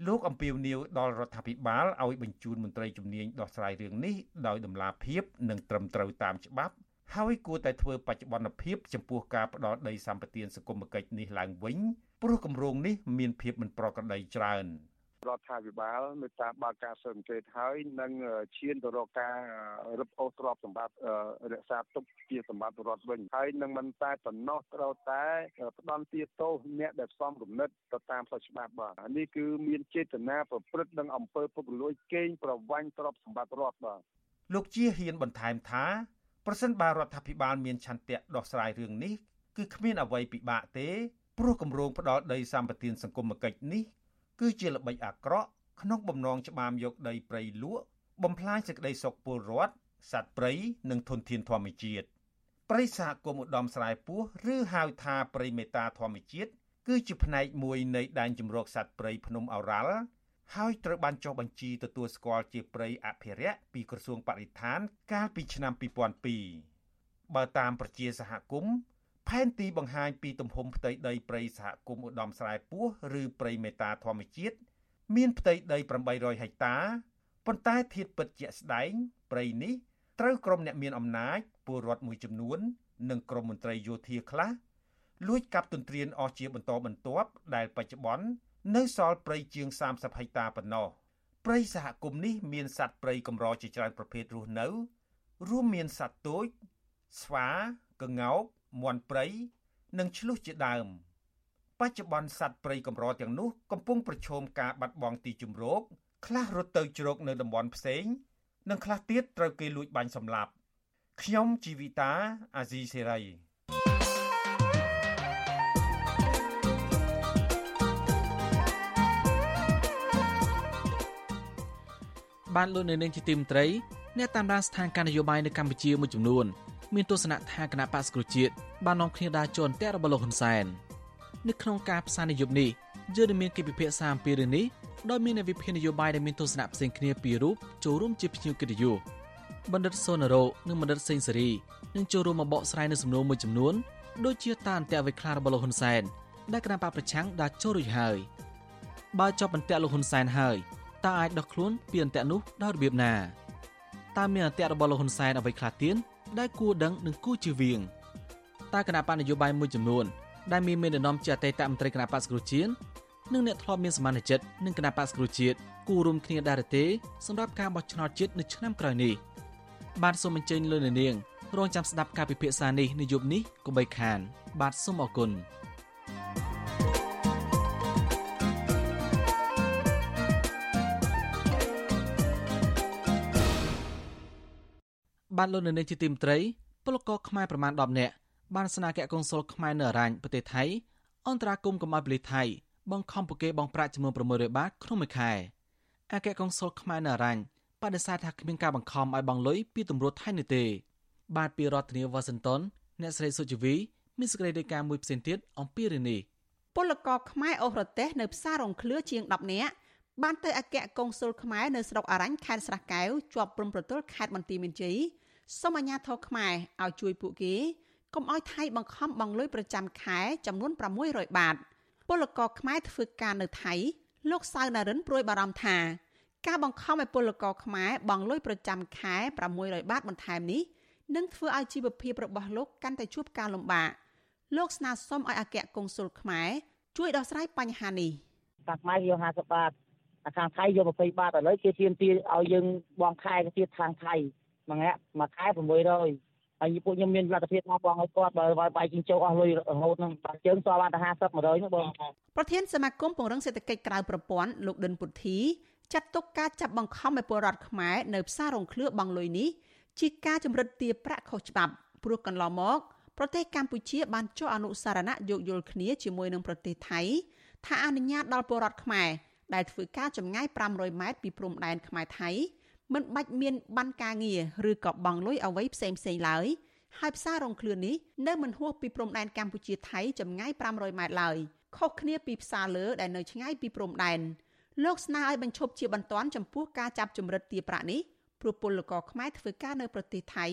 លោកអំពីវនីវដល់រដ្ឋាភិបាលឲ្យបញ្ជូនមន្ត្រីជំនាញដោះស្រាយរឿងនេះដោយតម្លាភាពនិងត្រឹមត្រូវតាមច្បាប់ ហើយគួរតែធ្វើបច្ចុប្បន្នភាពចំពោះការផ្ដល់ដីសម្បត្តិសង្គមគិច្ចនេះឡើងវិញព្រោះគម្រោងនេះមានភាពមិនប្រក្រតីច្រើនរដ្ឋាភិបាលមេត្តាបើកការស៊ើបអង្កេតហើយនឹងឈានទៅរកការរឹបអូសទ្រព្យសម្បត្តិរក្សាទុកជាសម្បត្តិរដ្ឋវិញហើយនឹងមិនតែប៉ុណ្ណោះត្រូវតែផ្ដន់ទាទោសអ្នកដែលផ្សំគំនិតទៅតាមផ្លូវច្បាប់បាទនេះគឺមានចេតនាប្រព្រឹត្តនឹងអំពើពុករលួយកេងប្រវ័ញ្ចទ្រព្យសម្បត្តិរដ្ឋបាទលោកជាហ៊ានបន្ថែមថា ប្រសិនបើរដ្ឋាភិបាលមានឆន្ទៈដោះស្រាយរឿងនេះគឺគ្មានអ្វីពិបាកទេព្រោះគម្រោងផ្ដាល់ដីសម្បត្តិសង្គមគិច្ចនេះគឺជាល្បិចអាក្រក់ក្នុងបំណងច្បាមយកដីព្រៃលក់បំផ្លាញសេចក្តីសុខពលរដ្ឋសត្វព្រៃនិងធនធានធម្មជាតិព្រៃសហគមន៍ឧត្តមស្រែពោះឬហៅថាព្រៃមេតាធម្មជាតិគឺជាផ្នែកមួយនៃដែនជម្រកសត្វព្រៃភ្នំអូរ៉ាល់ ហើយត្រូវបានចុះបញ្ជីទទួលស្គាល់ជាព្រៃអភិរក្សពីក្រសួងបរិស្ថាន កាលពីឆ្នាំ2002បើតាមប្រជាសហគមន៍ផែនទីបង្ហាញពីទំហំផ្ទៃដីព្រៃសហគមន៍ឧត្តមស្រែពោះឬព្រៃមេតាធម្មជាតិមានផ្ទៃដី800ហិកតាប៉ុន្តែធៀបពិតជាក់ស្ដែងព្រៃនេះត្រូវក្រុមអ្នកមានអំណាចពលរដ្ឋមួយចំនួន និងក្រុមមន្ត្រីយោធាខ្លះលួចកាប់ទន្ទ្រានអស់ជាបន្តបន្ទាប់ដែលបច្ចុប្បន្ន នៅសល់ព្រៃជាង30ហិកតាប៉ុណ្ណោះព្រៃសហគមន៍នេះមានសត្វព្រៃកម្រជាច្រើនប្រភេទរស់នៅ រួមមានសត្វទោចស្វាក្ងោកមាន់ព្រៃនិងឆ្លុះជាដើម បច្ចុប្បន្នសត្វព្រៃកម្រទាំងនោះកំពុងប្រឈមការបាត់បង់ទីជម្រកខ្លះរត់ទៅជ្រកនៅតំបន់ផ្សេង និងខ្លះទៀតត្រូវគេលួចបាញ់សម្លាប់ខ្ញុំជីវិតាអាស៊ីសេរី បានលោកនៅនាងជាទីមត្រីអ្នកតាមដានស្ថានភាពនយោបាយនៅកម្ពុជាមួយចំនួនមានទស្សនៈថាគណៈបក្សគ្រូជាតិបាននាំគ្នាដើរជន់តែរបស់លោកហ៊ុនសែននៅក្នុងការផ្សាយនយោបាយនេះយើងនឹងមានកិច្ចពិភាក្សាអំពីរឿងនេះដោយមានអ្នកវិភាគនយោបាយដែលមានទស្សនៈផ្សេងគ្នាពីររូបចូលរួមជាភ្ញៀវកិត្តិយសបណ្ឌិតសូណារ៉ូនិងបណ្ឌិតសេងសេរីនឹងចូលរួមមកបកស្រាយនៅសំណួរមួយចំនួនដូចជាតាអន្តៈវិក្លារបស់លោកហ៊ុនសែនដែលគណៈបកប្រឆាំង đã ចូលរួចហើយបើចប់អន្តៈលោកហ៊ុនសែនហើយ តើអាចដោះខ្លួនពីអន្តៈនោះដោយរបៀបណាតើមានអន្តៈរបស់លោកហ៊ុនសែនអ្វីខ្លះទៀតដែលគួរដឹងនិងគួរជៀសវាងតើគណៈបកនយោបាយមួយចំនួនដែលមានមេដឹកនាំជាអតីតមន្ត្រីគណៈបកស្គ្រូជាតិនិងអ្នកធ្លាប់មានសមាជិកនឹងគណៈបកស្គ្រូជាតិគួររួមគ្នាដែរទេសម្រាប់ការបោះឆ្នោតជាតិនៅឆ្នាំក្រោយនេះបាទសូមអញ្ជើញលោកនាងរងចាំស្ដាប់ការពិភាក្សានេះនៅយប់នេះកុំបីខាន បាទសូមអរគុណ បានលោកនៅនាងជាទីមត្រីពលករខ្មែរប្រមាណ10នាក់បានស្នើគណៈកុងស៊ុលខ្មែរនៅអរ៉ាញ់ប្រទេសថៃអន្តរាគមន៍កម្ពុជាប៉ូលីសថៃបង្ខំពួកគេបង់ប្រាក់ចំនួន600បាតក្នុងមួយខែអគ្គកុងស៊ុលខ្មែរនៅអរ៉ាញ់បដិសេធថាគ្មានការបង្ខំឲ្យបង់លុយពីទម្រួតថៃនោះទេ បាទពីរដ្ឋធានីវ៉ាស៊ីនតោនអ្នកស្រីសុជីវីមានសេចក្តីរាយការណ៍មួយផ្សេងទៀតអំពីរឿងនេះពលករខ្មែរអូសរទេសនៅផ្សាររងឃ្លឿជាង10នាក់បានទៅអគ្គកុងស៊ុលខ្មែរនៅស្រុកអរ៉ាញ់ខេត្តស្រះកែវជាប់ព្រំប្រទល់ខេត្តបន្ទាយមានជ័យ សូមអាជ្ញាធរខ្មែរឲ្យជួយពួកគេកុំឲ្យថៃបង្ខំបង់លុយប្រចាំខែចំនួន600បាតពលករខ្មែរធ្វើការនៅថៃ លោកសៅណារិនព្រួយបារម្ភថាការបង្ខំឲ្យពលករខ្មែរបង់លុយប្រចាំខែ600បាតបន្ថែមនេះនឹងធ្វើឲ្យជីវភាពរបស់លោកកាន់តែជួបការលំបាកលោកស្នើសុំឲ្យអគ្គកុងស៊ុលខ្មែរជួយដោះស្រាយបញ្ហានេះខាងខ្មែរយក50បាតខាងថៃយក20បាតឥឡូវគេទាមទារឲ្យយើងបង់ខែទៅទៀតខាងថៃ មួយងាក់មួយខែ600ហើយពួកខ្ញុំមានលទ្ធភាពមកបងឲ្យគាត់បើបាយជីងជោគអស់លុយរហូតនឹងបាក់ជើងសល់បានតែ50 100ហ្នឹងបងប្រធានសមាគមពង្រឹងសេដ្ឋកិច្ចក្រៅប្រព័ន្ធលោកដិនពុទ្ធីចាត់ទុកការចាប់បង្ខំឲ្យពលរដ្ឋខ្មែរនៅផ្សាររងឃ្លឿបង់លុយនេះជាការចម្រិតទារប្រាក់ខុសច្បាប់ព្រោះកន្លងមកប្រទេសកម្ពុជាបានចុះអនុសារណៈយោគយល់គ្នាជាមួយនឹងប្រទេសថៃថាអនុញ្ញាតដល់ពលរដ្ឋខ្មែរដែលធ្វើការចម្ងាយ500ម៉ែត្រពីព្រំដែនខ្មែរថៃ មិនបាច់មានបានការងារឬក៏បង់លុយអ្វីផ្សេងផ្សេងឡើយហើយផ្សាររងឃ្លឿននេះនៅមិនហួសពីព្រំដែនកម្ពុជាថៃចម្ងាយ500ម៉ែត្រឡើយខុសគ្នាពីផ្សារលើដែលនៅឆ្ងាយពីព្រំដែនលោកស្នើឲ្យបញ្ឈប់ជាបន្ទាន់ចំពោះការចាប់ចម្រិតទារប្រាក់នេះព្រោះពលករខ្មែរធ្វើការនៅប្រទេសថៃ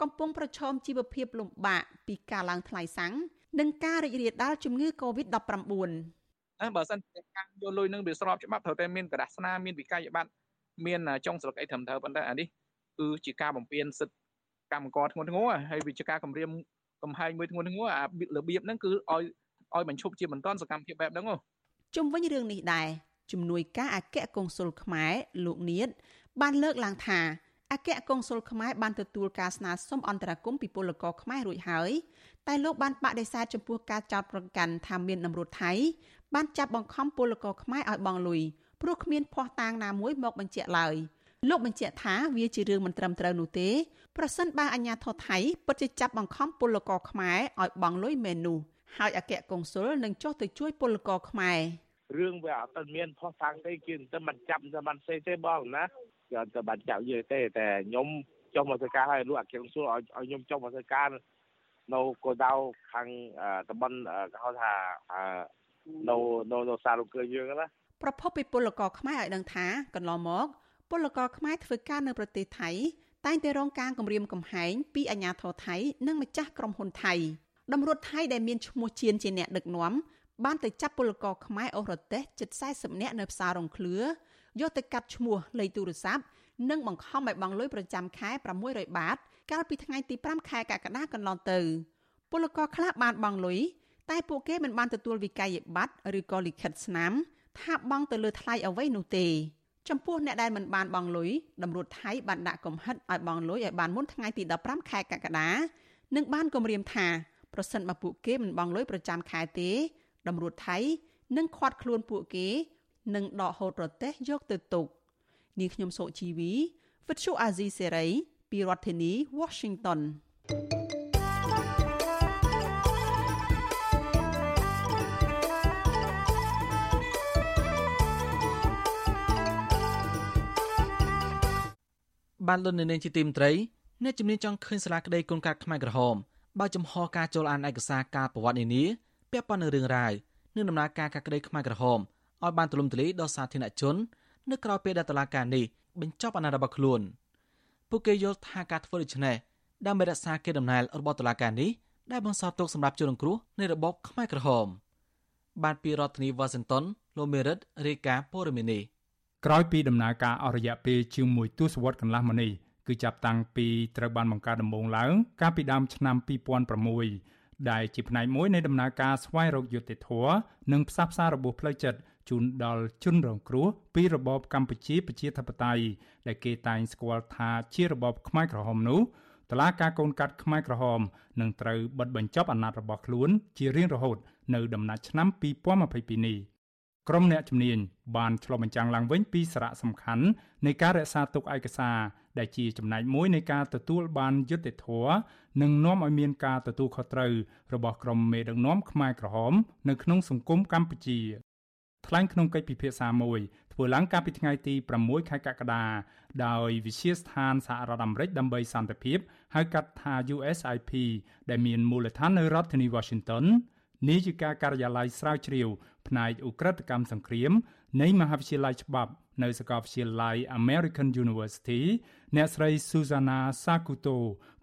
កំពុងប្រឈមជីវភាពលំបាកពីការឡើងថ្លៃសាំងនិងការរីករាលដាលជំងឺ Covid-19 អើបើសិនជាការយកលុយនឹងវាស្របច្បាប់ត្រូវតែមានក្រដាសស្នាមានវិក័យប័ត្រ មានចុងស្លឹកអីត្រឹមត្រូវប៉ុន្តែអានេះគឺជាការបំពេញសិទ្ធិកម្មករធ្ងន់ធ្ងរហើយវាជាការគម្រាមកំហែងមួយធ្ងន់ធ្ងរអារបៀបហ្នឹងគឺឲ្យឲ្យបញ្ឈប់ជាបន្តសកម្មភាពបែបហ្នឹងជុំវិញរឿងនេះដែរជំនួយការអគ្គកុងស៊ុលខ្មែរលោកនៀតបានលើកឡើងថាអគ្គកុងស៊ុលខ្មែរបានទទួលការស្នើសុំអន្តរាគមន៍ពីពលករខ្មែររួចហើយតែលោកបានបដិសេធចំពោះការចោទប្រកាន់ថាមាននំរត់ថៃបានចាប់បង្ខំពលករខ្មែរឲ្យបង់លុយ ព្រោះគ្មានភ័ស្តុតាងណាមួយមកបញ្ជាក់ឡើយលោកបញ្ជាក់ថាវាជារឿងមិនត្រឹមត្រូវនោះទេប្រសិនបើអាជ្ញាធរថៃពិតជាចាប់បង្ខំពលករខ្មែរឲ្យបង់លុយមែននោះហើយអគ្គកុងស៊ុលនឹងចុះទៅជួយពលករខ្មែររឿងវាអត់មានផុសតាំងទេគេតែមិនចាប់តែមិនសេទេបងណាគេអត់តែបានចាប់យើងទេតែខ្ញុំចុះមកធ្វើការឲ្យលោកអគ្គកុងស៊ុលឲ្យឲ្យខ្ញុំចុះមកធ្វើការនៅកោដៅខាងតំបន់គេហៅថានៅនៅនៅសារលោកយើងណា ប្រពន្ធពីពលករខ្មែរឲ្យដឹងថាកន្លងមកពលករខ្មែរធ្វើការនៅប្រទេសថៃតែងតែរងការគំរាមកំហែងពីអាជ្ញាធរថៃ និងម្ចាស់ក្រុមហ៊ុនថៃតម្រួតថៃដែលមានឈ្មោះជៀនជាអ្នកដឹកនាំបានទៅចាប់ពលករខ្មែរអូរ៉ូទេសជិត40នាក់នៅផ្សាររងឃ្លឿយកទៅកាត់ឈ្មោះលេខទូរស័ព្ទនិងបង្ខំឲ្យបង់លុយប្រចាំខែ600បាត កាលពីថ្ងៃទី5ខែកក្កដាកន្លងទៅពលករខ្លះបានបង់លុយតែពួកគេមិនបានទទួលវិក័យប័ត្រឬក៏លិខិតស្នាម ថាបង់ទៅលើថ្លៃអ្វីនោះទេចំពោះអ្នកដែលមិនបានបង់លុយតម្រួតថៃបានដាក់កំហិតឲ្យបង់លុយឲ្យបានមុនថ្ងៃទី15ខែកក្កដានិងបានគម្រាមថាប្រសិនបើពួកគេមិនបង់លុយប្រចាំខែទេតម្រួតថៃនឹងឃាត់ខ្លួនពួកគេនិងដកហូតប្រទេសយកទៅទុកនាងខ្ញុំសូជីវីវិទ្យុអាស៊ីសេរីពីរដ្ឋធានី Washington thank you បានលន់នៅនាងជាទីមត្រីអ្នកជំនាញចង់ឃើញសាលាក្តីកូនកាត់ខ្មែរក្រហមបើចំហការចូលអានឯកសារការប្រវត្តិនានាពាក់ព័ន្ធនឹងរឿងរ៉ាវនិងដំណើរការកាក្តីខ្មែរក្រហមឲ្យបានទូលំទូលាយដល់សាធារណជននៅក្រៅពេលដែលតុលាការនេះបញ្ចប់អាណត្តិរបស់ខ្លួនពួកគេយល់ថាការធ្វើដូច្នេះដើម្បីរក្សាកេរដំណែលរបស់តុលាការនេះដែលបន្សល់ទុកសម្រាប់ជនរងគ្រោះនៃរបបខ្មែរក្រហមបានពីរដ្ឋធានីវ៉ាស៊ីនតោនលោកមេរិតរាយការណ៍ព័ត៌មាននេះ ក្រោយពីដំណើរការអស់រយៈពេលជាង1ទសវត្សរ៍កន្លះមកនេះគឺចាប់តាំងពីត្រូវបានបង្កើតដំបូងឡើង កាលពីដើមឆ្នាំ2006ដែលជាផ្នែកមួយនៃដំណើរការស្វែងរកយុត្តិធម៌និងផ្សះផ្សារបួសផ្លូវចិត្តជូនដល់ជនរងគ្រោះពីរបបកម្ពុជាប្រជាធិបតេយ្យដែលគេតែងស្គាល់ថាជារបបខ្មែរក្រហមនោះតឡាការកូនកាត់ខ្មែរក្រហមនឹងត្រូវបិទបញ្ចប់អាណត្តិរបស់ខ្លួនជារៀងរហូត នៅដំណាច់ឆ្នាំ2022នេះ ក្រុមអ្នកជំនាញបានឆ្លុះបញ្ចាំងឡើងវិញពីសារៈសំខាន់នៃការរក្សាទុកឯកសារដែលជាចំណែកមួយនៃការទទួលបានយុត្តិធម៌និងនាំឲ្យមានការទទួលខុសត្រូវរបស់ក្រុមមេដឹកនាំខ្មែរក្រហមនៅក្នុងសង្គមកម្ពុជាថ្លែងក្នុងកិច្ចពិភាក្សាមួយធ្វើឡើងកាលពីថ្ងៃទី6ខែកក្កដាដោយវិជាស្ថានសហរដ្ឋអាមេរិកដើម្បីសន្តិភាពហៅកាត់ថា USIP ដែលមានមូលដ្ឋាននៅរដ្ឋធានី Washington នាយិកាការិយាល័យស្រាវជ្រាវផ្នែកឧក្រិដ្ឋកម្មសង្គ្រាមនៃមហាវិទ្យាល័យច្បាប់នៅសាកលវិទ្យាល័យ American University អ្នកស្រី Susanna Sakuto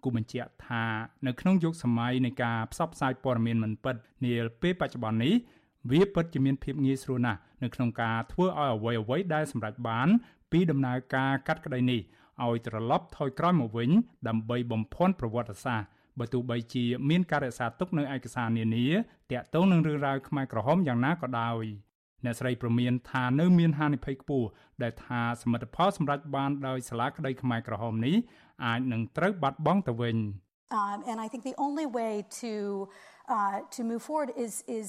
គូបញ្ជាក់ថានៅក្នុងយុគសម័យនៃការផ្សព្វផ្សាយព័ត៌មានមិនពិតនាពេលបច្ចុប្បន្ននេះវាពិតជាមានភាពងាយស្រួលណាស់នៅក្នុងការធ្វើឲ្យអ្វីអ្វីដែលសម្រេចបាន ពីដំណើរការកាត់ក្តីនេះឲ្យត្រឡប់ថយក្រោយមកវិញដើម្បីបំភាន់ប្រវត្តិសាស្ត្រ បើទោះបីជាមានការរក្សាទុកនៅឯកសារនានាតាក់ទងនឹងរឿងរ៉ាវខ្មែរក្រហមយ៉ាងណាក៏ដោយអ្នកស្រីប្រមានថានៅមានហានិភ័យខ្ពស់ដែលថាសមិទ្ធផលសម្រាប់បានដោយសាលាក្តីខ្មែរក្រហមនេះអាចនឹងត្រូវបាត់បង់ទៅវិញ Um, and I think the only way to uh, to move forward is is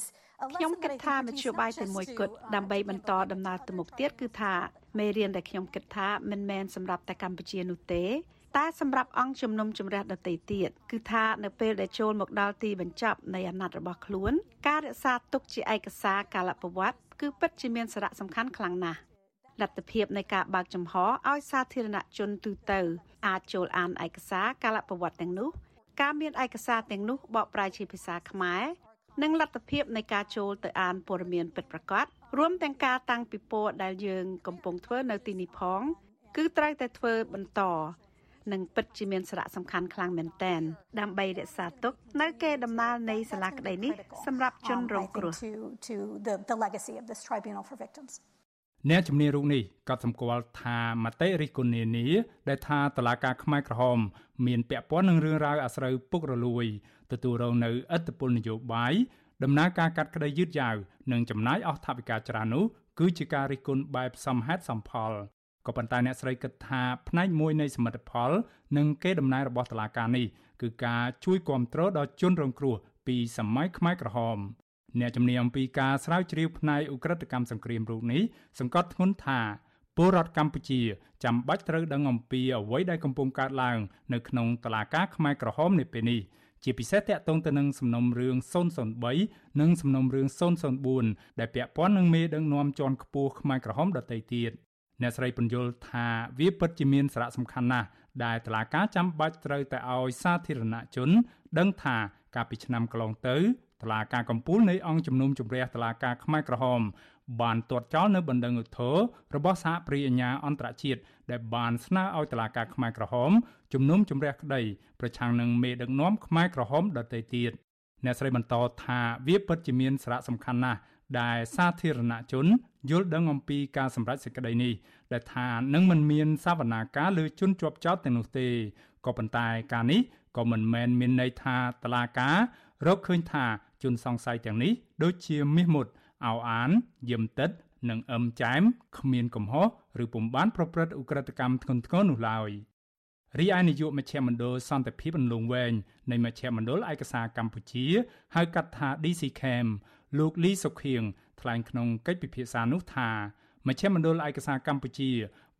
ខ្ញុំគិតថាមធ្យោបាយតែមួយគត់ដើម្បីបន្តដំណើរទៅមុខទៀតគឺថាមេរៀនដែលខ្ញុំគិតថាមិនមែនសម្រាប់តែកម្ពុជានោះទេ តែសម្រាប់អង្គជំនុំជម្រះដទៃទៀតគឺថានៅពេលដែលចូលមកដល់ទីបញ្ចប់នៃអាណត្តិរបស់ខ្លួន ការរក្សាទុកជាឯកសារកាលប្រវត្តិគឺពិតជាមានសារៈសំខាន់ខ្លាំងណាស់លទ្ធភាពនៃការបើកចំហឲ្យសាធារណជនទូទៅអាចចូលអានឯកសារកាលប្រវត្តិទាំងនោះ ការមានឯកសារទាំងនោះបកប្រែជាភាសាខ្មែរនិងលទ្ធភាពនៃការចូលទៅអានព័ត៌មានពិតប្រាកដរួមទាំងការតាំងពិព័រណ៍ដែលយើងកំពុងធ្វើនៅទីនេះផង គឺត្រូវតែធ្វើបន្ត និងពិតជាមានសារៈសំខាន់ខ្លាំងមែនទែនដើម្បីរក្សាទុកនៅកេរដំណែលនៃសាលាក្តីនេះសម្រាប់ជនរងគ្រោះអ្នកជំនាញរូបនេះក៏សម្គាល់ថាមតិរិះគន់នានាដែលថាតឡាការខ្មែរក្រហម មានពាក់ព័ន្ធនឹងរឿងរ៉ាវអាស្រូវពុករលួយទទួលរងនៅឥទ្ធិពលនយោបាយដំណើរការកាត់ក្តីយឺតយ៉ាវនិងចំណាយអស់ថវិកាច្រើននោះគឺជាការរិះគន់បែបសមហេតុសមផល ក៏ប៉ុន្តែអ្នកស្រីគិតថាផ្នែកមួយនៃសមិទ្ធផល និងកេរដំណែលរបស់តុលាការនេះគឺការជួយគ្រប់គ្រងដល់ជនរងគ្រោះពីសម័យខ្មែរក្រហមអ្នកជំនាញអំពីការស្រាវជ្រាវផ្នែកឧក្រិដ្ឋកម្មសង្គ្រាមរូបនេះសង្កត់ធ្ងន់ថាពលរដ្ឋកម្ពុជាចាំបាច់ត្រូវដឹងអំពីអ្វីដែលកំពុងកើតឡើងនៅក្នុងតុលាការខ្មែរក្រហមនាពេលនេះជាពិសេសតាក់ទងទៅនឹងសំណុំរឿង003និងសំណុំរឿង004ដែលពាក់ព័ន្ធនឹងមេដឹកនាំជាន់ខ្ពស់ខ្មែរក្រហមដទៃទៀត អ្នកស្រីពន្យល់ថាវាពិតជាមានសារៈសំខាន់ណាស់ដែលតឡាការចាំបាច់ត្រូវតែឲ្យសាធារណជន ដឹងថាកាលពីឆ្នាំកន្លងទៅតឡាការកម្ពុជានៃអង្គជំនុំជម្រះតឡាការខ្មែរក្រហមបានទាត់ចោលនៅបណ្ដឹងឧទ្ធររបស់សហប្រិយអាញាអន្តរជាតិដែលបានស្នើឲ្យតឡាការខ្មែរក្រហមជំនុំជម្រះក្តីប្រឆាំងនឹងមេដឹកនាំខ្មែរក្រហមដទៃទៀតអ្នកស្រីបន្តថាវាពិតជាមានសារៈសំខាន់ណាស់ ដែលសាធារណជនយល់ដឹងអំពីការសម្រេចសេចក្តីនេះដែលថានឹងមិនមានសវនាការលើជនជាប់ចោតទាំងនោះទេក៏ប៉ុន្តែការនេះក៏មិនមែនមានន័យថាតឡាការរកឃើញថាជនសង្ស័យទាំងនេះដូចជាមាសមុតអោអានយឹមទឹកនិងអឹមចែមគ្មានកំហុសឬពុំបានប្រព្រឹត្តឧក្រិដ្ឋកម្មធ្ងន់ធ្ងរនោះឡើយ រីឯនាយកមជ្ឈមណ្ឌលសន្តិភាពអន្លង់វែងនៃមជ្ឈមណ្ឌលឯកសារកម្ពុជាហៅកាត់ថា DCCAM លោកលីសុខៀងថ្លែងក្នុងកិច្ចពិភាក្សានោះថាមជ្ឈមណ្ឌលឯកសារកម្ពុជា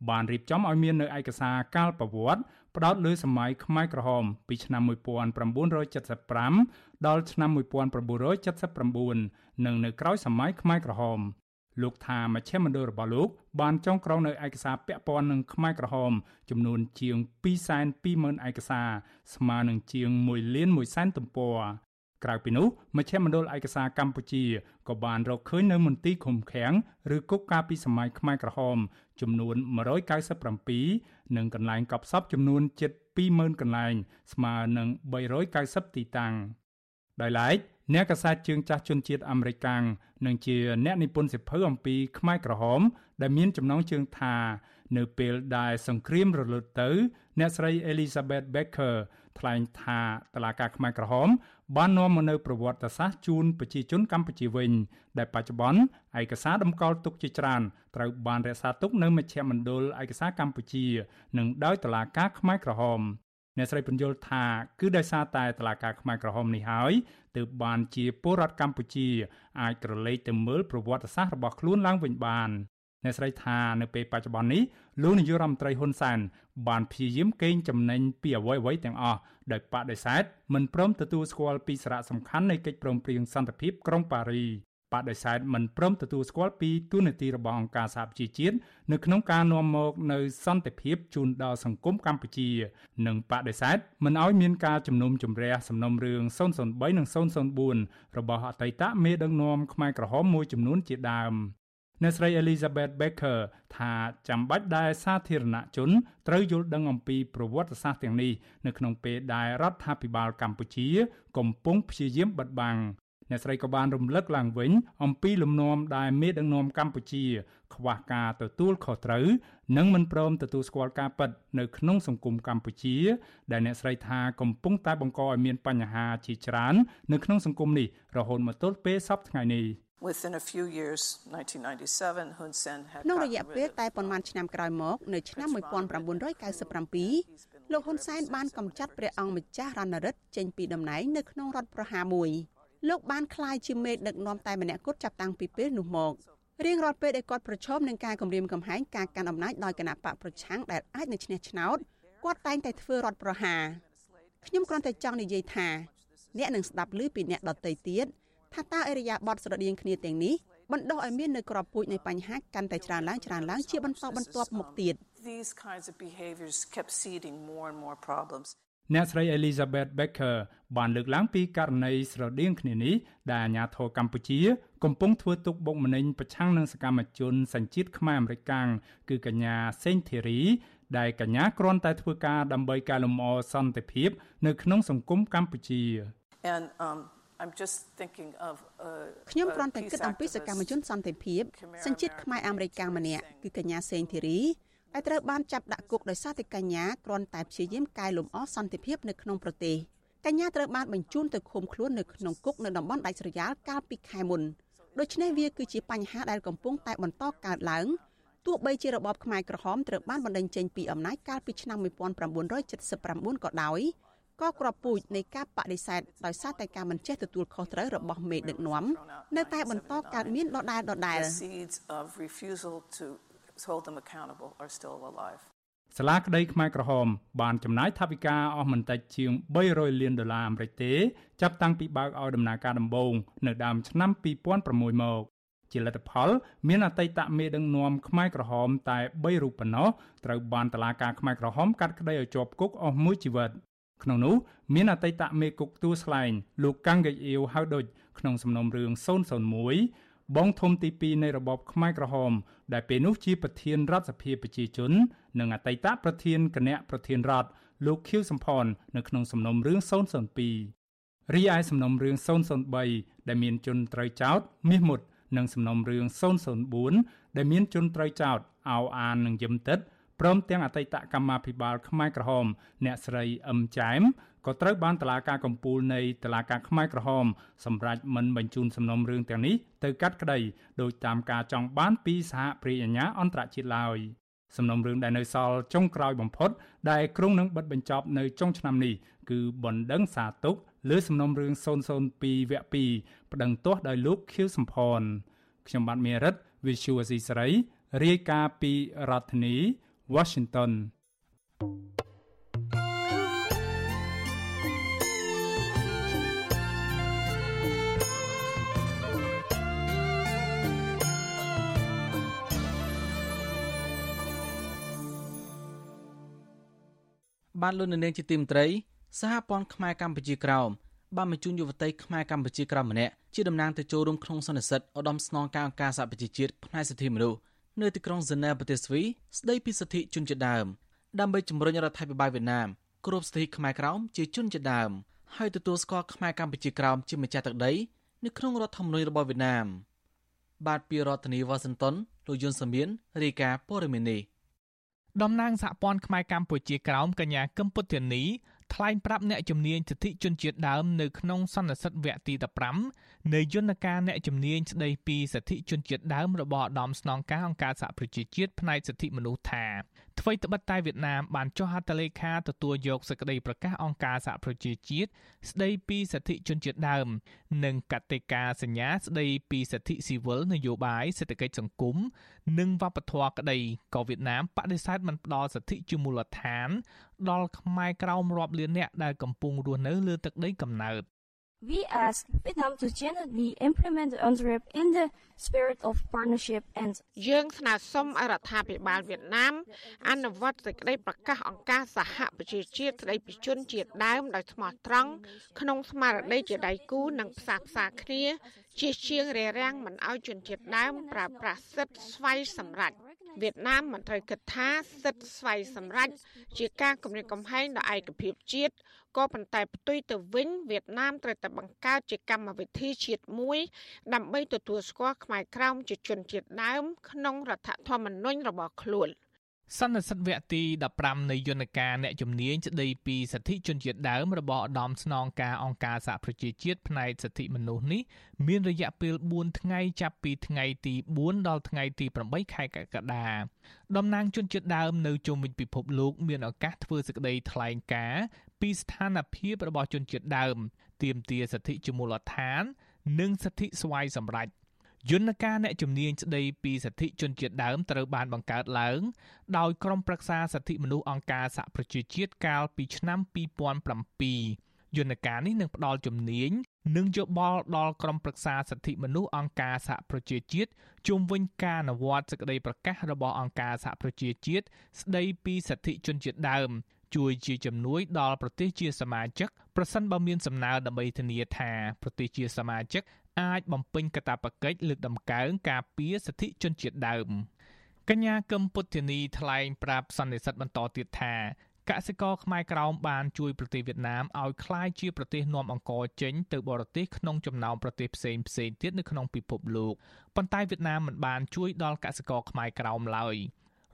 បានរៀបចំឲ្យមាននៅឯកសារកាលប្រវត្តិផ្ដោតលើសម័យខ្មែរក្រហមពីឆ្នាំ1975ដល់ឆ្នាំ1979និងនៅក្រោយសម័យខ្មែរក្រហម លោកថាមជ្ឈមណ្ឌលរបស់លោកបានចងក្រងនៅឯកសារពាក់ព័ន្ធនឹងខ្មែរក្រហមចំនួនជាង220,000ឯកសារស្មើនឹងជាង1លាន1សែនទំព័រក្រៅពីនោះមជ្ឈមណ្ឌលឯកសារកម្ពុជាក៏បានរកឃើញនៅមន្ទីរឃុំឃាំងឬគុកការពីសម័យខ្មែរក្រហម ចំនួន197និងកន្លែងកប់សពចំនួនជិត20000កន្លែង ស្មើនឹង390ទីតាំងដោយឡែក អ្នកកាសែតជើងចាស់ជនជាតិអាមេរិកកាំងនិងជាអ្នកនិពន្ធសិភៅអំពីខ្មែរក្រហម ដែលមានចំណងជើងថា នៅពេលដែលសង្គ្រាមរលត់ទៅ អ្នកស្រី Elizabeth Becker ថ្លែងថាតឡាការខ្មែរក្រហម បាននាំមកនូវប្រវត្តិសាស្ត្រជូនប្រជាជនកម្ពុជាវិញ ដែលបច្ចុប្បន្នឯកសារតម្កល់ទុកជាច្រើនត្រូវបានរក្សាទុកនៅមជ្ឈមណ្ឌលឯកសារកម្ពុជា និងដោយតឡាការខ្មែរក្រហម អ្នកស្រីពន្យល់ថាគឺដោយសារតែតឡាការខ្មែរក្រហមនេះហើយទើបបានជាពលរដ្ឋកម្ពុជាអាចក្រឡេកទៅមើលប្រវត្តិសាស្ត្ររបស់ខ្លួនឡើងវិញបានអ្នកស្រីថានៅពេលបច្ចុប្បន្ននេះលោកនាយករដ្ឋមន្ត្រីហ៊ុនសែនបានព្យាយាមកេងចំណេញពីអ្វីៗទាំងអស់ដោយបដិសេធមិនព្រមទទួលស្គាល់ពីសារៈសំខាន់នៃកិច្ចព្រមព្រៀងសន្តិភាពក្រុងប៉ារី បដិសេធមិនព្រមទទួលស្គាល់ពីទូនាទីរបស់អង្គការសហប្រជាជាតិនៅក្នុងការនាំមកនៅសន្តិភាពជូនដល់សង្គមកម្ពុជា និងបដិសេធមិនឲ្យមានការជំនុំជម្រះសំណុំរឿង003និង004របស់អតីតមេដឹកនាំខ្មែរក្រហមមួយចំនួនជាដើមអ្នកស្រី Elizabeth Becker ថាចាំបាច់ដែលសាធារណជនត្រូវយល់ដឹងអំពីប្រវត្តិសាស្ត្រទាំងនេះនៅក្នុងពេលដែលរដ្ឋាភិបាលកម្ពុជា កំពុងព្យាយាមបិទបាំង អ្នកស្រីក៏បានរំលឹកឡើងវិញអំពីលំនាំដែលមេដឹកនាំកម្ពុជា ខ្វះការទទួលខុសត្រូវនិងមិនព្រមទទួលស្គាល់ការពិតនៅក្នុងសង្គមកម្ពុជា ដែលអ្នកស្រីថាកំពុងតែបង្កឲ្យមានបញ្ហាជាច្រើននៅក្នុងសង្គមនេះរហូតមកទល់ពេលសប្តាហ៍ថ្ងៃនេះ Within a few years 1997 Hun Sen had ក្នុងរយៈពេលតែប៉ុន្មានឆ្នាំក្រោយមកនៅឆ្នាំ1997លោកហ៊ុនសែនបានកំចាត់ព្រះអង្គម្ចាស់រណរិទ្ធចេញពីតំណែងនៅក្នុងរដ្ឋប្រហារមួយ លោកបានក្លាយជាមេដឹកនាំតែម្នាក់គត់ចាប់តាំងពីពេលនោះមករៀងរាល់ពេលដែលគាត់ប្រឈមនឹងការគំរាមកំហែងការកាន់អំណាចដោយគណៈបកប្រឆាំងដែលអាចនឹងឈ្នះឆ្នោតគាត់តែងតែធ្វើរដ្ឋប្រហារខ្ញុំគ្រាន់តែចង់និយាយថាអ្នកនឹងស្ដាប់ឮពីអ្នកដតីទៀតថាតើអរិយាប័ត្រស្រដៀងគ្នាទាំងនេះបណ្ដោះឲ្យមាននៅក្របពូជនៃបញ្ហាកាន់តែច្រើនឡើងច្រើនឡើងជាបន្តបន្ទាប់មកទៀត These kinds of behaviors kept seeding more and more problems អ្នកស្រី Elizabeth Becker បានលើកឡើងពីករណីស្រដៀងគ្នានេះដែលអាញាធរកម្ពុជា កំពុងធ្វើទុកបុកម្នេញប្រឆាំងនឹងសកម្មជនសញ្ជាតិខ្មែរអាមេរិកាំងគឺកញ្ញាសេងធីរីដែលកញ្ញាគ្រាន់តែធ្វើការដើម្បីកែលម្អសន្តិភាពនៅក្នុងសង្គមកម្ពុជា And um I'm just thinking of ខ្ញុំគ្រាន់តែគិតអំពីសកម្មជនសន្តិភាពសញ្ជាតិខ្មែរអាមេរិកាំងម្នាក់គឺកញ្ញាសេងធីរី ដែលត្រូវបានចាប់ដាក់គុកដោយសារតែកញ្ញាគ្រាន់តែព្យាយាមកែលម្អសន្តិភាពនៅក្នុងប្រទេសកញ្ញាត្រូវបានបញ្ជូនទៅឃុំខ្លួននៅក្នុងគុកនៅតំបន់ដាច់ស្រយាលកាលពីខែមុនដូច្នេះវាគឺជាបញ្ហាដែលកំពុងតែបន្តកើតឡើងទោះបីជារបបខ្មែរក្រហមត្រូវបានបណ្តេញចេញពីអំណាចកាលពីឆ្នាំ1979ក៏ដោយក៏ក្របពូជនៃការបដិសេធដោយសារតែការមិនចេះទទួលខុសត្រូវរបស់មេដឹកនាំនៅតែបន្តកើតមានដដែលដដែល hold them accountable are still alive សាលាក្តីខ្មែរក្រហមបានចំណាយថវិកាអស់មិនតិចជាង300លានដុល្លារអាមេរិកទេចាប់តាំងពីបើកឲ្យដំណើរការដំបូងនៅដើមឆ្នាំ2006មកជាលទ្ធផល មានអតីតមេដឹកនាំខ្មែរក្រហមតែ3រូបប៉ុណ្ណោះត្រូវបានតឡាការខ្មែរក្រហមកាត់ក្តីឲ្យជាប់គុកអស់មួយជីវិតក្នុងនោះមានអតីតមេគុកទួលស្លែងលោកកាំងកេអ៊ីវហៅដូចក្នុងសំណុំរឿង001 បងធំទី2នៃរបបខ្មែរក្រហម ដែលពេលនោះជាប្រធានរដ្ឋសភាប្រជាជន និងអតីតប្រធានគណៈប្រធានរដ្ឋលោកខៀវសំផននៅក្នុងសំណុំរឿង002រីឯសំណុំរឿង003ដែលមានជនត្រូវចោទមាសមុតនិងសំណុំរឿង004ដែលមានជនត្រូវចោទអោអាននិងយឹមទឹកព្រមទាំងអតីតកម្មាភិបាលខ្មែរក្រហមអ្នកស្រីអឹមចែម ក៏ត្រូវបានតឡាការកំពូលនៃតឡាការខ្មែរក្រហមសម្រាប់មិនបញ្ជូនសំណុំរឿងទាំងនេះទៅកាត់ក្តីដោយតាមការចង់បានពីសហព្រាយអាជ្ញាអន្តរជាតិឡើយសំណុំរឿងដែលនៅសល់ចុងក្រោយបំផុត ដែលក្រុងនឹងបិទបញ្ចប់នៅចុងឆ្នាំនេះគឺបណ្ដឹងសារទុកលើសំណុំរឿង002វគ្គ2ប្តឹងទាស់ដោយលោកខៀវសំផនខ្ញុំបាទមេរិត Visual C សេរីរាយការណ៍ពីរដ្ឋធានី Washington បានលុននាងជាទីមត្រីសហព័ន្ធខ្មែរកម្ពុជាក្រោមបានបញ្ជូនយុវតីខ្មែរកម្ពុជាក្រោមម្នាក់ជាតំណាងទៅចូលរួមក្នុងសន្និសីទឧត្តមស្នងការអង្គការសហប្រជាជាតិផ្នែកសិទ្ធិមនុស្សនៅទីក្រុងហ្សឺណែវប្រទេសស្វីស្ដីពីសិទ្ធិជនជាតិដើមដើម្បីជំរុញរដ្ឋាភិបាលវៀតណាមគោរពសិទ្ធិខ្មែរក្រោមជាជនជាតិដើមហើយទទួលស្គាល់ខ្មែរកម្ពុជាក្រោមជាម្ចាស់ទឹកដីនៅក្នុងរដ្ឋធម្មនុញ្ញរបស់វៀតណាមបាទពីរដ្ឋធានីវ៉ាស៊ីនតោនលោកយុនសាមៀនរាយការណ៍ព័ត៌មាននេះ តំណាងសហព័ន្ធខ្មែរកម្ពុជាក្រោមកញ្ញាកឹមពុទ្ធនីថ្លែងប្រាប់អ្នកជំនាញសិទ្ធិជនជាតិដើមនៅក្នុងសន្និសីទវគ្គទី15 នៃយន្តការអ្នកជំនាញស្ដីពីសិទ្ធិជនជាតិដើមរបស់ឧត្តមស្នងការអង្គការសហប្រជាជាតិផ្នែកសិទ្ធិមនុស្សថាអ្វីត្បិតតែវៀតណាមបានចុះហត្ថលេខាទទួលយកសេចក្តីប្រកាសអង្គការសហប្រជាជាតិស្តីពីសិទ្ធិជនជាតិដើម និងកតិកាសញ្ញាស្តីពីសិទ្ធិស៊ីវិលនយោបាយសេដ្ឋកិច្ចសង្គមនិងវប្បធម៌ក្តីក៏វៀតណាមបដិសេធមិនផ្ដល់សិទ្ធិជាមូលដ្ឋាន ដល់ខ្មែរក្រោមរាប់លានអ្នកដែលកំពុងរស់នៅលើទឹកដីកំណើត We ask Vietnam to genuinely implement the UNDRIP in the spirit of partnership and យើងស្នើសុំឲ្យរដ្ឋាភិបាលវៀតណាមអនុវត្តសេចក្តីប្រកាសអង្គការសហប្រជាជាតិស្តីពីជនជាតិដើមដោយស្មោះត្រង់ក្នុងស្មារតីជាដៃគូនិងផ្សារផ្សាគ្នាជាជាងរារាំងមិនឲ្យជនជាតិដើមប្រើប្រាស់សិទ្ធិស្វ័យសម្រេច វៀតណាមមិនត្រូវគិតថាសិទ្ធិស្វ័យសម្រេចជាការគំរាមកំហែងដល់ឯកភាពជាតិក៏ប៉ុន្តែផ្ទុយទៅវិញវៀតណាមត្រូវតែបង្កើតជាកម្មវិធីជាតិមួយ ដើម្បីទទួលស្គាល់ខ្មែរក្រោមជាជនជាតិដើម ក្នុងរដ្ឋធម្មនុញ្ញរបស់ខ្លួន។ សន្និសិទវគ្គទី15នៃយន្តការអ្នកជំនាញស្ដីពីសិទ្ធិជនជាតិដើមរបស់ឧត្តមស្នងការអង្គការសហប្រជាជាតិផ្នែកសិទ្ធិមនុស្សនេះមានរយៈពេល4ថ្ងៃចាប់ពីថ្ងៃទី4ដល់ថ្ងៃទី8ខែកក្កដាតំណាងជនជាតិដើមនៅជុំវិញពិភពលោកមានឱកាសធ្វើសេចក្តីថ្លែងការណ៍ពីស្ថានភាពរបស់ជនជាតិដើមទាមទារសិទ្ធិជាមូលដ្ឋាន និងសិទ្ធិស្វ័យសម្រេច យន្តការអ្នកជំនាញស្ដីពីសិទ្ធិជនជាតិដើមត្រូវបានបង្កើតឡើង ដោយក្រុមប្រឹក្សាសិទ្ធិមនុស្សអង្គការសហប្រជាជាតិកាលពីឆ្នាំ2007យន្តការនេះនឹងផ្ដល់ជំនាញនិងយោបល់ដល់ក្រុមប្រឹក្សាសិទ្ធិមនុស្សអង្គការសហប្រជាជាតិជុំវិញការអនុវត្តសេចក្តីប្រកាសរបស់អង្គការសហប្រជាជាតិស្តីពីសិទ្ធិជនជាតិដើមជួយជាជំនួយដល់ប្រទេសជាសមាជិកប្រសិនបើមានសំណើដើម្បីធានាថាប្រទេសជាសមាជិក អាចបំពេញកាតព្វកិច្ចលើកដំកើងការពារសិទ្ធិជនជាតិដើមកញ្ញាកឹមពុទ្ធនីថ្លែងប្រាប់សន្និសិទបន្តទៀតថាកសិករខ្មែរក្រោមបានជួយប្រទេសវៀតណាមឲ្យក្លាយជាប្រទេសនាំអង្ករចេញទៅបរទេសក្នុងចំណោមប្រទេសផ្សេងផ្សេងទៀតនៅក្នុងពិភពលោកប៉ុន្តែវៀតណាមមិនបានជួយដល់កសិករខ្មែរក្រោមឡើយ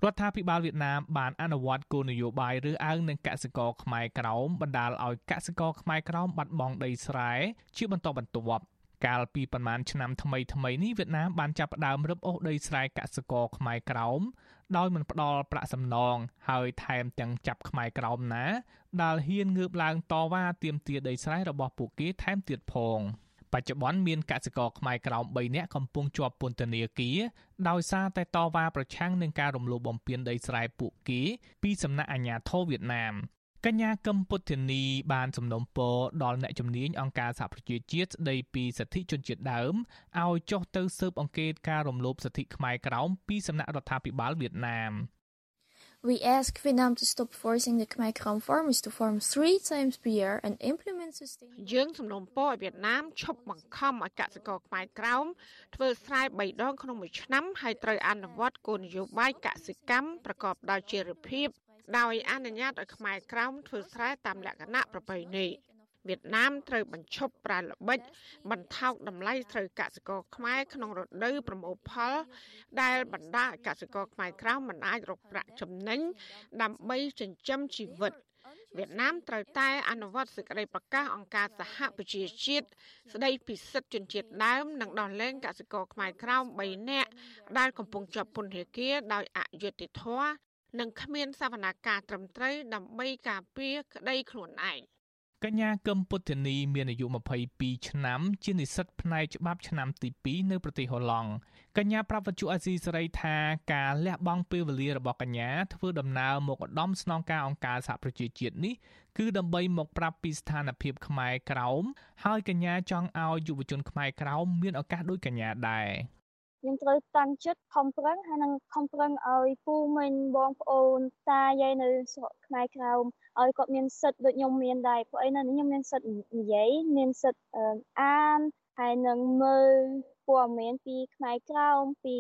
រដ្ឋាភិបាលវៀតណាមបានអនុវត្តគោលនយោបាយរើសអើងនឹងកសិករខ្មែរក្រោមបណ្ដាលឲ្យកសិករខ្មែរក្រោមបាត់បង់ដីស្រែជាបន្តបន្ទាប់ កាលពីប្រមាណឆ្នាំថ្មីថ្មីនេះវៀតណាមបានចាប់ផ្ដើមរឹបអូសដីស្រែកសិករខ្មែរក្រោមដោយមិនផ្ដល់ប្រាក់សំណងហើយថែមទាំងចាប់ខ្មែរក្រោមណាដែលហ៊ានងើបឡើងតវ៉ាទាមទារដីស្រែរបស់ពួកគេថែមទៀតផងបច្ចុប្បន្នមានកសិករខ្មែរក្រោម3នាក់កំពុងជាប់ពន្ធនាគារដោយសារតែតវ៉ាប្រឆាំងនឹងការរំលោភបំពានដីស្រែពួកគេពីសំណាក់អាជ្ញាធរវៀតណាម កញ្ញាកឹមពុទ្ធនីបានសំណូមពរដល់អ្នកជំនាញអង្គការសហប្រជាជាតិស្ដីពីសិទ្ធិជនជាតិដើមឲ្យចុះទៅស៊ើបអង្កេតការរំលោភសិទ្ធិខ្មែរក្រោមពីសំណាក់រដ្ឋាភិបាលវៀតណាម We ask Vietnam to stop forcing the Khmer Krom farmers to farm three times per year and implement sustainable យើងសំណូមពរឲ្យវៀតណាមឈប់បង្ខំឲ្យកសិករខ្មែរក្រោមធ្វើស្រែ3ដងក្នុងមួយឆ្នាំហើយត្រូវអនុវត្តគោលនយោបាយកសិកម្មប្រកបដោយចីរភាព ដោយអនុញ្ញាតឲ្យខ្មែរក្រោមធ្វើស្រែតាមលក្ខណៈប្រពៃណីវៀតណាមត្រូវបញ្ឈប់ប្រើល្បិចបន្ថោកតម្លៃត្រូវកសិករខ្មែរក្នុងរដូវប្រមូលផល ដែលបណ្ដាឲ្យកសិករខ្មែរក្រោមមិនអាចរកប្រាក់ចំណេញដើម្បីចិញ្ចឹមជីវិតវៀតណាមត្រូវតែអនុវត្តសេចក្តីប្រកាសអង្គការសហប្រជាជាតិស្តីពីសិទ្ធិជនជាតិដើមនិងដោះលែងកសិករខ្មែរក្រោម3នាក់ដែលកំពុងជាប់ពន្ធនាគារដោយអយុត្តិធម៌ និងគ្មានសវនកម្មត្រឹមត្រូវដើម្បីការពារក្តីខ្លួនឯងកញ្ញាកឹមពុទ្ធនីមានអាយុ22ឆ្នាំជានិស្សិតផ្នែកច្បាប់ឆ្នាំទី2នៅប្រទេសហូឡង់កញ្ញាប្រាប់វិទ្យុអាស៊ីសេរីថាការលះបង់ពេលវេលារបស់កញ្ញាធ្វើដំណើរមកឧត្តមស្នងការអង្គការសហប្រជាជាតិនេះគឺដើម្បីមកប្រាប់ពីស្ថានភាពខ្មែរក្រោមហើយកញ្ញាចង់ឲ្យយុវជនខ្មែរក្រោមមានឱកាសដូចកញ្ញាដែរ ខ្ញុំត្រូវតាំងចិត្តខំប្រឹងហើយនឹងខំប្រឹងឲ្យពូមិញបងប្អូនតាយាយនៅស្រុកខ្មែរក្រោមឲ្យគាត់មានសិទ្ធិដូចខ្ញុំមានដែរព្រោះអីនៅខ្ញុំមានសិទ្ធិនិយាយមានសិទ្ធិអានហើយនឹងមើលព័ត៌មានពីខ្មែរក្រោមពី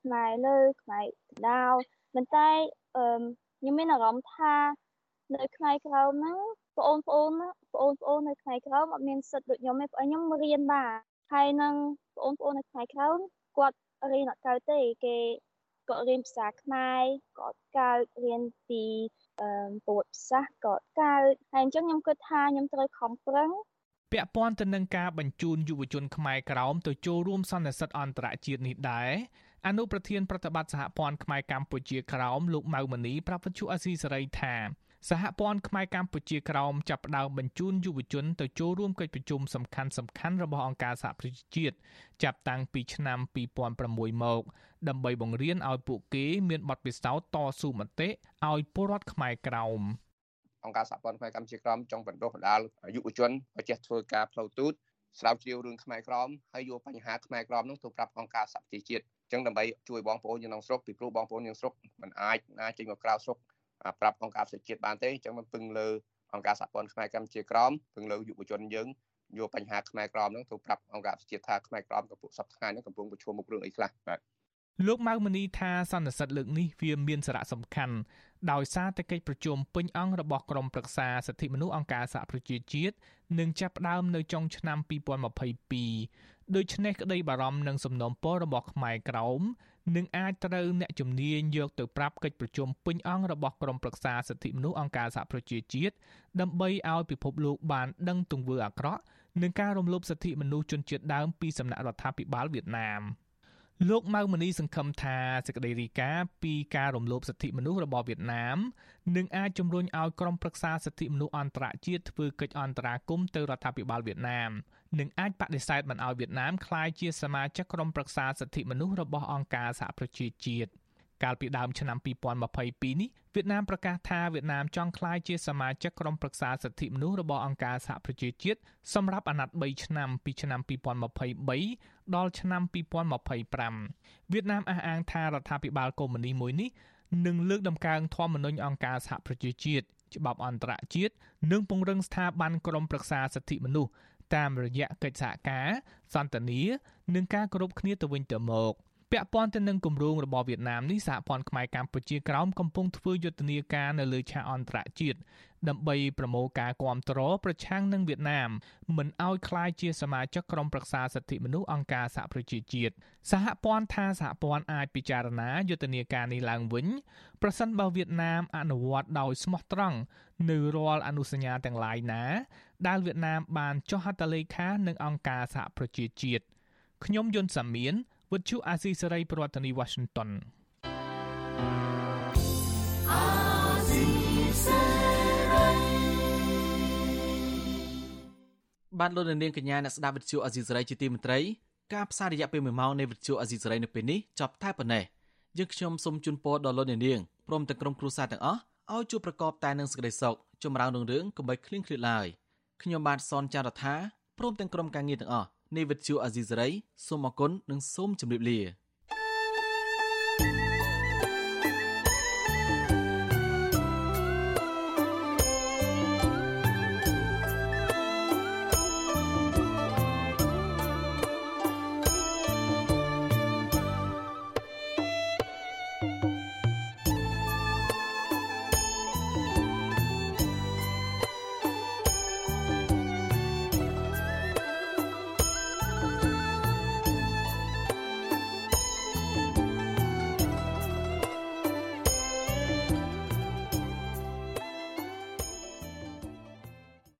ខ្មែរលើខ្មែរដោប៉ុន្តែខ្ញុំមានអារម្មណ៍ថានៅខ្មែរក្រោមហ្នឹងបងប្អូនបងប្អូននៅខ្មែរក្រោមអត់មានសិទ្ធិដូចខ្ញុំទេព្រោះខ្ញុំរៀនបាទហើយនឹងបងប្អូននៅខ្មែរក្រោម គាត់រៀនអត់កើតទេគេគាត់រៀនភាសាខ្មែរគាត់កើតរៀនពីប្រវត្តិសាស្ត្រគាត់កើតហើយអញ្ចឹងខ្ញុំគិតថាខ្ញុំត្រូវខំប្រឹងពាក់ព័ន្ធទៅនឹងការបញ្ជូនយុវជនខ្មែរក្រោមទៅចូលរួមសន្និសីទអន្តរជាតិនេះដែរអនុប្រធានប្រតិបត្តិសហព័ន្ធខ្មែរកម្ពុជាក្រោមលោកម៉ៅមនីប្រាប់វិទ្យុអាស៊ីសេរីថា សហព័ន្ធខ្មែរកម្ពុជាក្រោមចាប់ផ្ដើមបញ្ជូនយុវជនទៅចូលរួមកិច្ចប្រជុំសំខាន់សំខាន់របស់អង្គការសហប្រជាជាតិចាប់តាំងពីឆ្នាំ2006មក ដើម្បីបង្រៀនឲ្យពួកគេមានបទពិសោធន៍តស៊ូមតិឲ្យពលរដ្ឋខ្មែរក្រោមអង្គការសហព័ន្ធខ្មែរកម្ពុជាក្រោមចង់បណ្ដុះបណ្ដាលយុវជនឲ្យចេះធ្វើការផ្លូវទូតស្រាវជ្រាវរឿងខ្មែរក្រមហើយយកបញ្ហាខ្មែរក្រមនោះទៅប្រាប់អង្គការសហប្រជាជាតិអញ្ចឹងដើម្បីជួយបងប្អូនយើងក្នុងស្រុកពីព្រោះបងប្អូនយើងស្រុកមិនអាចណាចេញមកក្រៅស្រុក ប្រាប់អង្គការសេដ្ឋកិច្ចបានទេអញ្ចឹងមិនពឹងលើអង្គការសហព័ន្ធខ្មែរកម្ពុជាក្រមពឹងលើយុវជនយើងយកបញ្ហាខ្មែរក្រមហ្នឹងទៅប្រាប់អង្គការជាតិថាខ្មែរក្រមកំពុងសពថ្ងៃហ្នឹងកំពុងប្រឈមមុខរឿងអីខ្លះបាទលោកម៉ៅមនីថាសន្និសិទលើកនេះវាមានសារៈសំខាន់ដោយសារតែកិច្ចប្រជុំពេញអង្គរបស់ក្រមប្រឹក្សាសិទ្ធិមនុស្សអង្គការសហប្រជាជាតិនឹងចាប់ផ្ដើមនៅចុងឆ្នាំ2022ដូច្នេះក្តីបារម្ភនឹងសំណុំពររបស់ខ្មែរក្រោម នឹងអាចត្រូវអ្នកជំនាញយកទៅប្រាប់កិច្ចប្រជុំពេញអង្គរបស់ក្រុមប្រឹក្សាសិទ្ធិមនុស្សអង្គការសហប្រជាជាតិដើម្បីឲ្យពិភពលោកបានដឹងទង្វើអាក្រក់នឹងការរំលោភសិទ្ធិមនុស្សជនជាតិដើមពីសំណាក់រដ្ឋាភិបាលវៀតណាមលោកម៉ៅមនីសង្ឃឹមថាសេចក្តីរីកាពីការរំលោភសិទ្ធិមនុស្សរបស់វៀតណាមនឹងអាចជំរុញឲ្យក្រុមប្រឹក្សាសិទ្ធិមនុស្សអន្តរជាតិធ្វើកិច្ចអន្តរាគមន៍ទៅរដ្ឋាភិបាលវៀតណាម និងអាចបដិសេធមិនឲ្យវៀតណាមក្លាយជាសមាជិកក្រុមប្រឹក្សាសិទ្ធិមនុស្សរបស់អង្គការសហប្រជាជាតិកាលពីដើមឆ្នាំ2022នេះវៀតណាមប្រកាសថាវៀតណាមចង់ក្លាយជាសមាជិកក្រុមប្រឹក្សាសិទ្ធិមនុស្សរបស់អង្គការសហប្រជាជាតិសម្រាប់អាណត្តិ3ឆ្នាំពីឆ្នាំ2023ដល់ឆ្នាំ2025វៀតណាមអះអាងថារដ្ឋាភិបាលកុម្មុយនីសមួយនេះនឹងលើកដំកើងធម្មនុញ្ញអង្គការសហប្រជាជាតិច្បាប់អន្តរជាតិនិងពង្រឹងស្ថាប័នក្រមប្រឹក្សាសិទ្ធិមនុស្ស តាមរយៈកិច្ចសហការ សន្ទនា និងការគោរពគ្នាទៅវិញទៅមក ពាក់ព័ន្ធទៅនឹងគម្រោងរបស់វៀតណាមនេះសហព័ន្ធខ្មែរកម្ពុជាក្រោមកំពុងធ្វើយុទ្ធនាការនៅលើឆាកអន្តរជាតិដើម្បីប្រមូលការគាំទ្រប្រឆាំងនឹងវៀតណាមមិនឲ្យក្លាយជាសមាជិកក្រុមប្រឹក្សាសិទ្ធិមនុស្សអង្គការសហប្រជាជាតិសហព័ន្ធថាសហព័ន្ធអាចពិចារណាយុទ្ធនាការនេះឡើងវិញប្រសិនបើវៀតណាមអនុវត្តដោយស្មោះត្រង់នៅរាល់អនុសញ្ញាទាំងឡាយណា ដែលវៀតណាមបានចុះហត្ថលេខានឹងអង្គការសហប្រជាជាតិខ្ញុំយុនសាមៀន វិទ្យុអាស៊ីសេរីប្រធានាធិបតី Washington បានលោកនាងកញ្ញាអ្នកស្ដាប់វិទ្យុអាស៊ីសេរីជាទីមេត្រីការផ្សាយរយៈពេល1ម៉ោងនៃវិទ្យុអាស៊ីសេរីនៅពេលនេះចប់តែប៉ុណ្ណេះយើងខ្ញុំសូមជូនពរដល់លោកនាងព្រមទាំងក្រុមគ្រួសារទាំងអស់ឲ្យជួបប្រកបតែនឹងសេចក្តីសុខចម្រើនរុងរឿងកុំបីឃ្លៀងឃ្លាតឡើយខ្ញុំបាទសនចាររថាព្រមទាំងក្រុមការងារទាំងអស់ នៃវិទ្យុអាស៊ីសេរីសូមអគុណនិងសូមជម្រាបលា